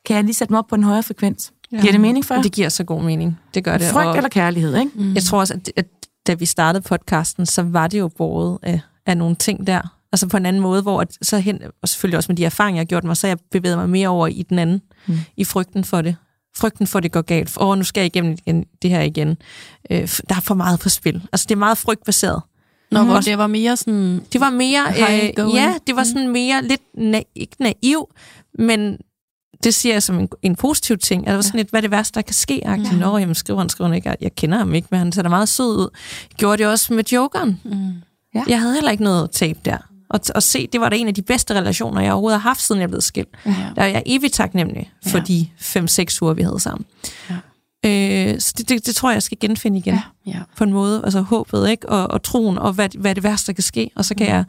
Speaker 2: kan jeg lige sætte mig op på en højere frekvens? Ja. Giver det mening for jer?
Speaker 3: Det giver så god mening. Det gør det.
Speaker 2: Frygt
Speaker 3: og
Speaker 2: eller kærlighed, ikke?
Speaker 3: Mm. Jeg tror også, at, at da vi startede podcasten, så var det jo båret af, af nogle ting der. Altså på en anden måde, hvor at, så hen, og selvfølgelig også med de erfaringer, jeg har gjort mig, så jeg bevæget mig mere over i den anden, mm. i frygten for det. Frygten for, at det går galt. Åh, nu skal jeg igennem igen, det her igen. Øh, der er for meget på spil. Altså det er meget frygtbaseret.
Speaker 1: Nå, hvor
Speaker 3: Mhm.
Speaker 1: det var mere sådan...
Speaker 3: Det var mere, øh, ja, det var sådan mere lidt, na- ikke naiv, men det siger jeg som en, en positiv ting. Altså, var sådan lidt, hvad er det værste, der kan ske? Ja. Nå, jamen, skriver han, skriver han ikke. Jeg kender ham ikke, men han ser da meget sød ud. Gjorde det også med Jokeren.
Speaker 1: Mm.
Speaker 2: Ja.
Speaker 3: Jeg havde heller ikke noget tab der. Og, og se, det var da en af de bedste relationer, jeg overhovedet har haft, siden jeg blev skilt.
Speaker 1: Ja.
Speaker 3: Der er jeg evigt taknemmelig for
Speaker 1: Ja.
Speaker 3: de 5-6 uger, vi havde sammen.
Speaker 1: Ja.
Speaker 3: Øh, så det, det, det tror jeg, jeg skal genfinde igen.
Speaker 1: Ja. ja.
Speaker 3: På en måde. Altså håbet, ikke? Og, og troen, og hvad, hvad det værste, der kan ske. Og så kan jeg...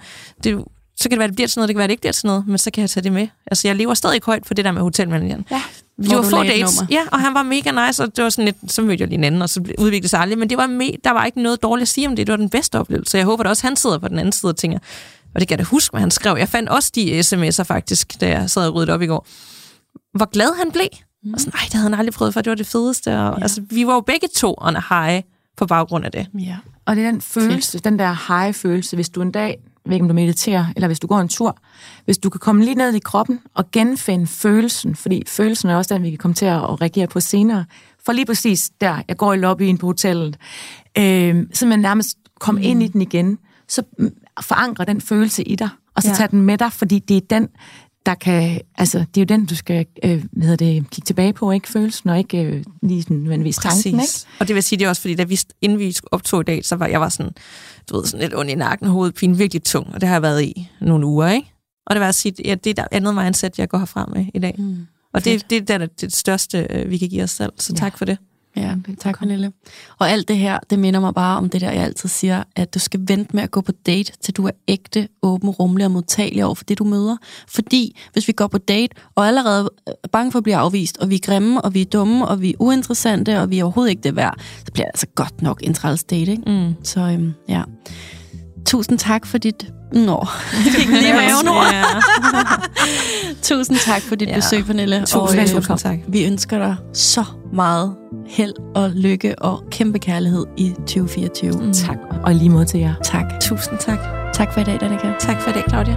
Speaker 3: Det, så kan det være, det bliver til noget, det kan være, det ikke bliver til noget, men så kan jeg tage det med. Altså, jeg lever stadig højt for det der med hotelmanageren.
Speaker 2: Ja.
Speaker 3: Vi var få dates.
Speaker 1: nummer.
Speaker 3: Ja, og han var mega nice, og det var sådan lidt, så mødte jeg lige en anden, og så udviklede sig aldrig. Men det var me, der var ikke noget dårligt at sige om det. Det var den bedste oplevelse. Jeg håber at også, han sidder på den anden side og tænker, og det kan jeg da huske, hvad han skrev. Jeg fandt også de sms'er faktisk, da jeg sad og ryddede op i går. Hvor glad han blev. Mm. Og sådan, nej, det havde han aldrig prøvet før, det var det fedeste. Og, ja. altså, vi var jo begge to on a high på baggrund af det.
Speaker 1: ja.
Speaker 2: Og det er den følelse, den der high-følelse, hvis du en dag, ved ikke om du mediterer, eller hvis du går en tur, hvis du kan komme lige ned i kroppen og genfinde følelsen, fordi følelsen er også den, vi kan komme til at reagere på senere. For lige præcis der, jeg går i lobbyen på hotellet, øh, så man nærmest kom mm. ind i den igen, så mm, forankre den følelse i dig, og så
Speaker 3: Ja.
Speaker 2: tage den med dig, fordi det er den, der kan, altså, det er jo den, du skal, øh, hvad hedder det, kigge tilbage på, ikke følelsen, og ikke øh, lige sådan, nødvendigvis tanken, ikke?
Speaker 3: Og det vil sige, det er også fordi, da vi, inden vi optog i dag, så var jeg var sådan, du ved, sådan lidt ondt i nakken, hovedpine, virkelig tung, og det har jeg været i nogle uger, ikke? Og det var at sige, ja, det er der andet mindset, jeg går herfra med i dag.
Speaker 1: Mm.
Speaker 3: Og det, det er det, det største, øh, vi kan give os selv, så
Speaker 2: Ja.
Speaker 3: tak for det.
Speaker 1: Ja, tak Pernille. Og alt det her, det minder mig bare om det der, jeg altid siger, at du skal vente med at gå på date, til du er ægte, åben, rummelig og modtagelig over for det, du møder. Fordi hvis vi går på date, og allerede er bange for at blive afvist, og vi er grimme, og vi er dumme, og vi er uinteressante, og vi er overhovedet ikke det værd, så bliver det altså godt nok en træls date, ikke?
Speaker 3: Mm.
Speaker 1: Så øhm, ja. Tusind tak for dit... Nå, jeg fik lige maven over.
Speaker 3: Ja.
Speaker 1: Tusind tak for dit
Speaker 3: Ja.
Speaker 1: besøg, Pernille.
Speaker 3: Tusind,
Speaker 1: Og, øh,
Speaker 3: tusind tak.
Speaker 1: Vi ønsker dig så meget held og lykke og kæmpe kærlighed i 2024.
Speaker 3: Mm.
Speaker 2: Tak, og lige måde til jer.
Speaker 1: Tak.
Speaker 3: Tusind tak.
Speaker 1: Tak. Tak for i dag, Danika.
Speaker 3: Tak for i dag, Claudia.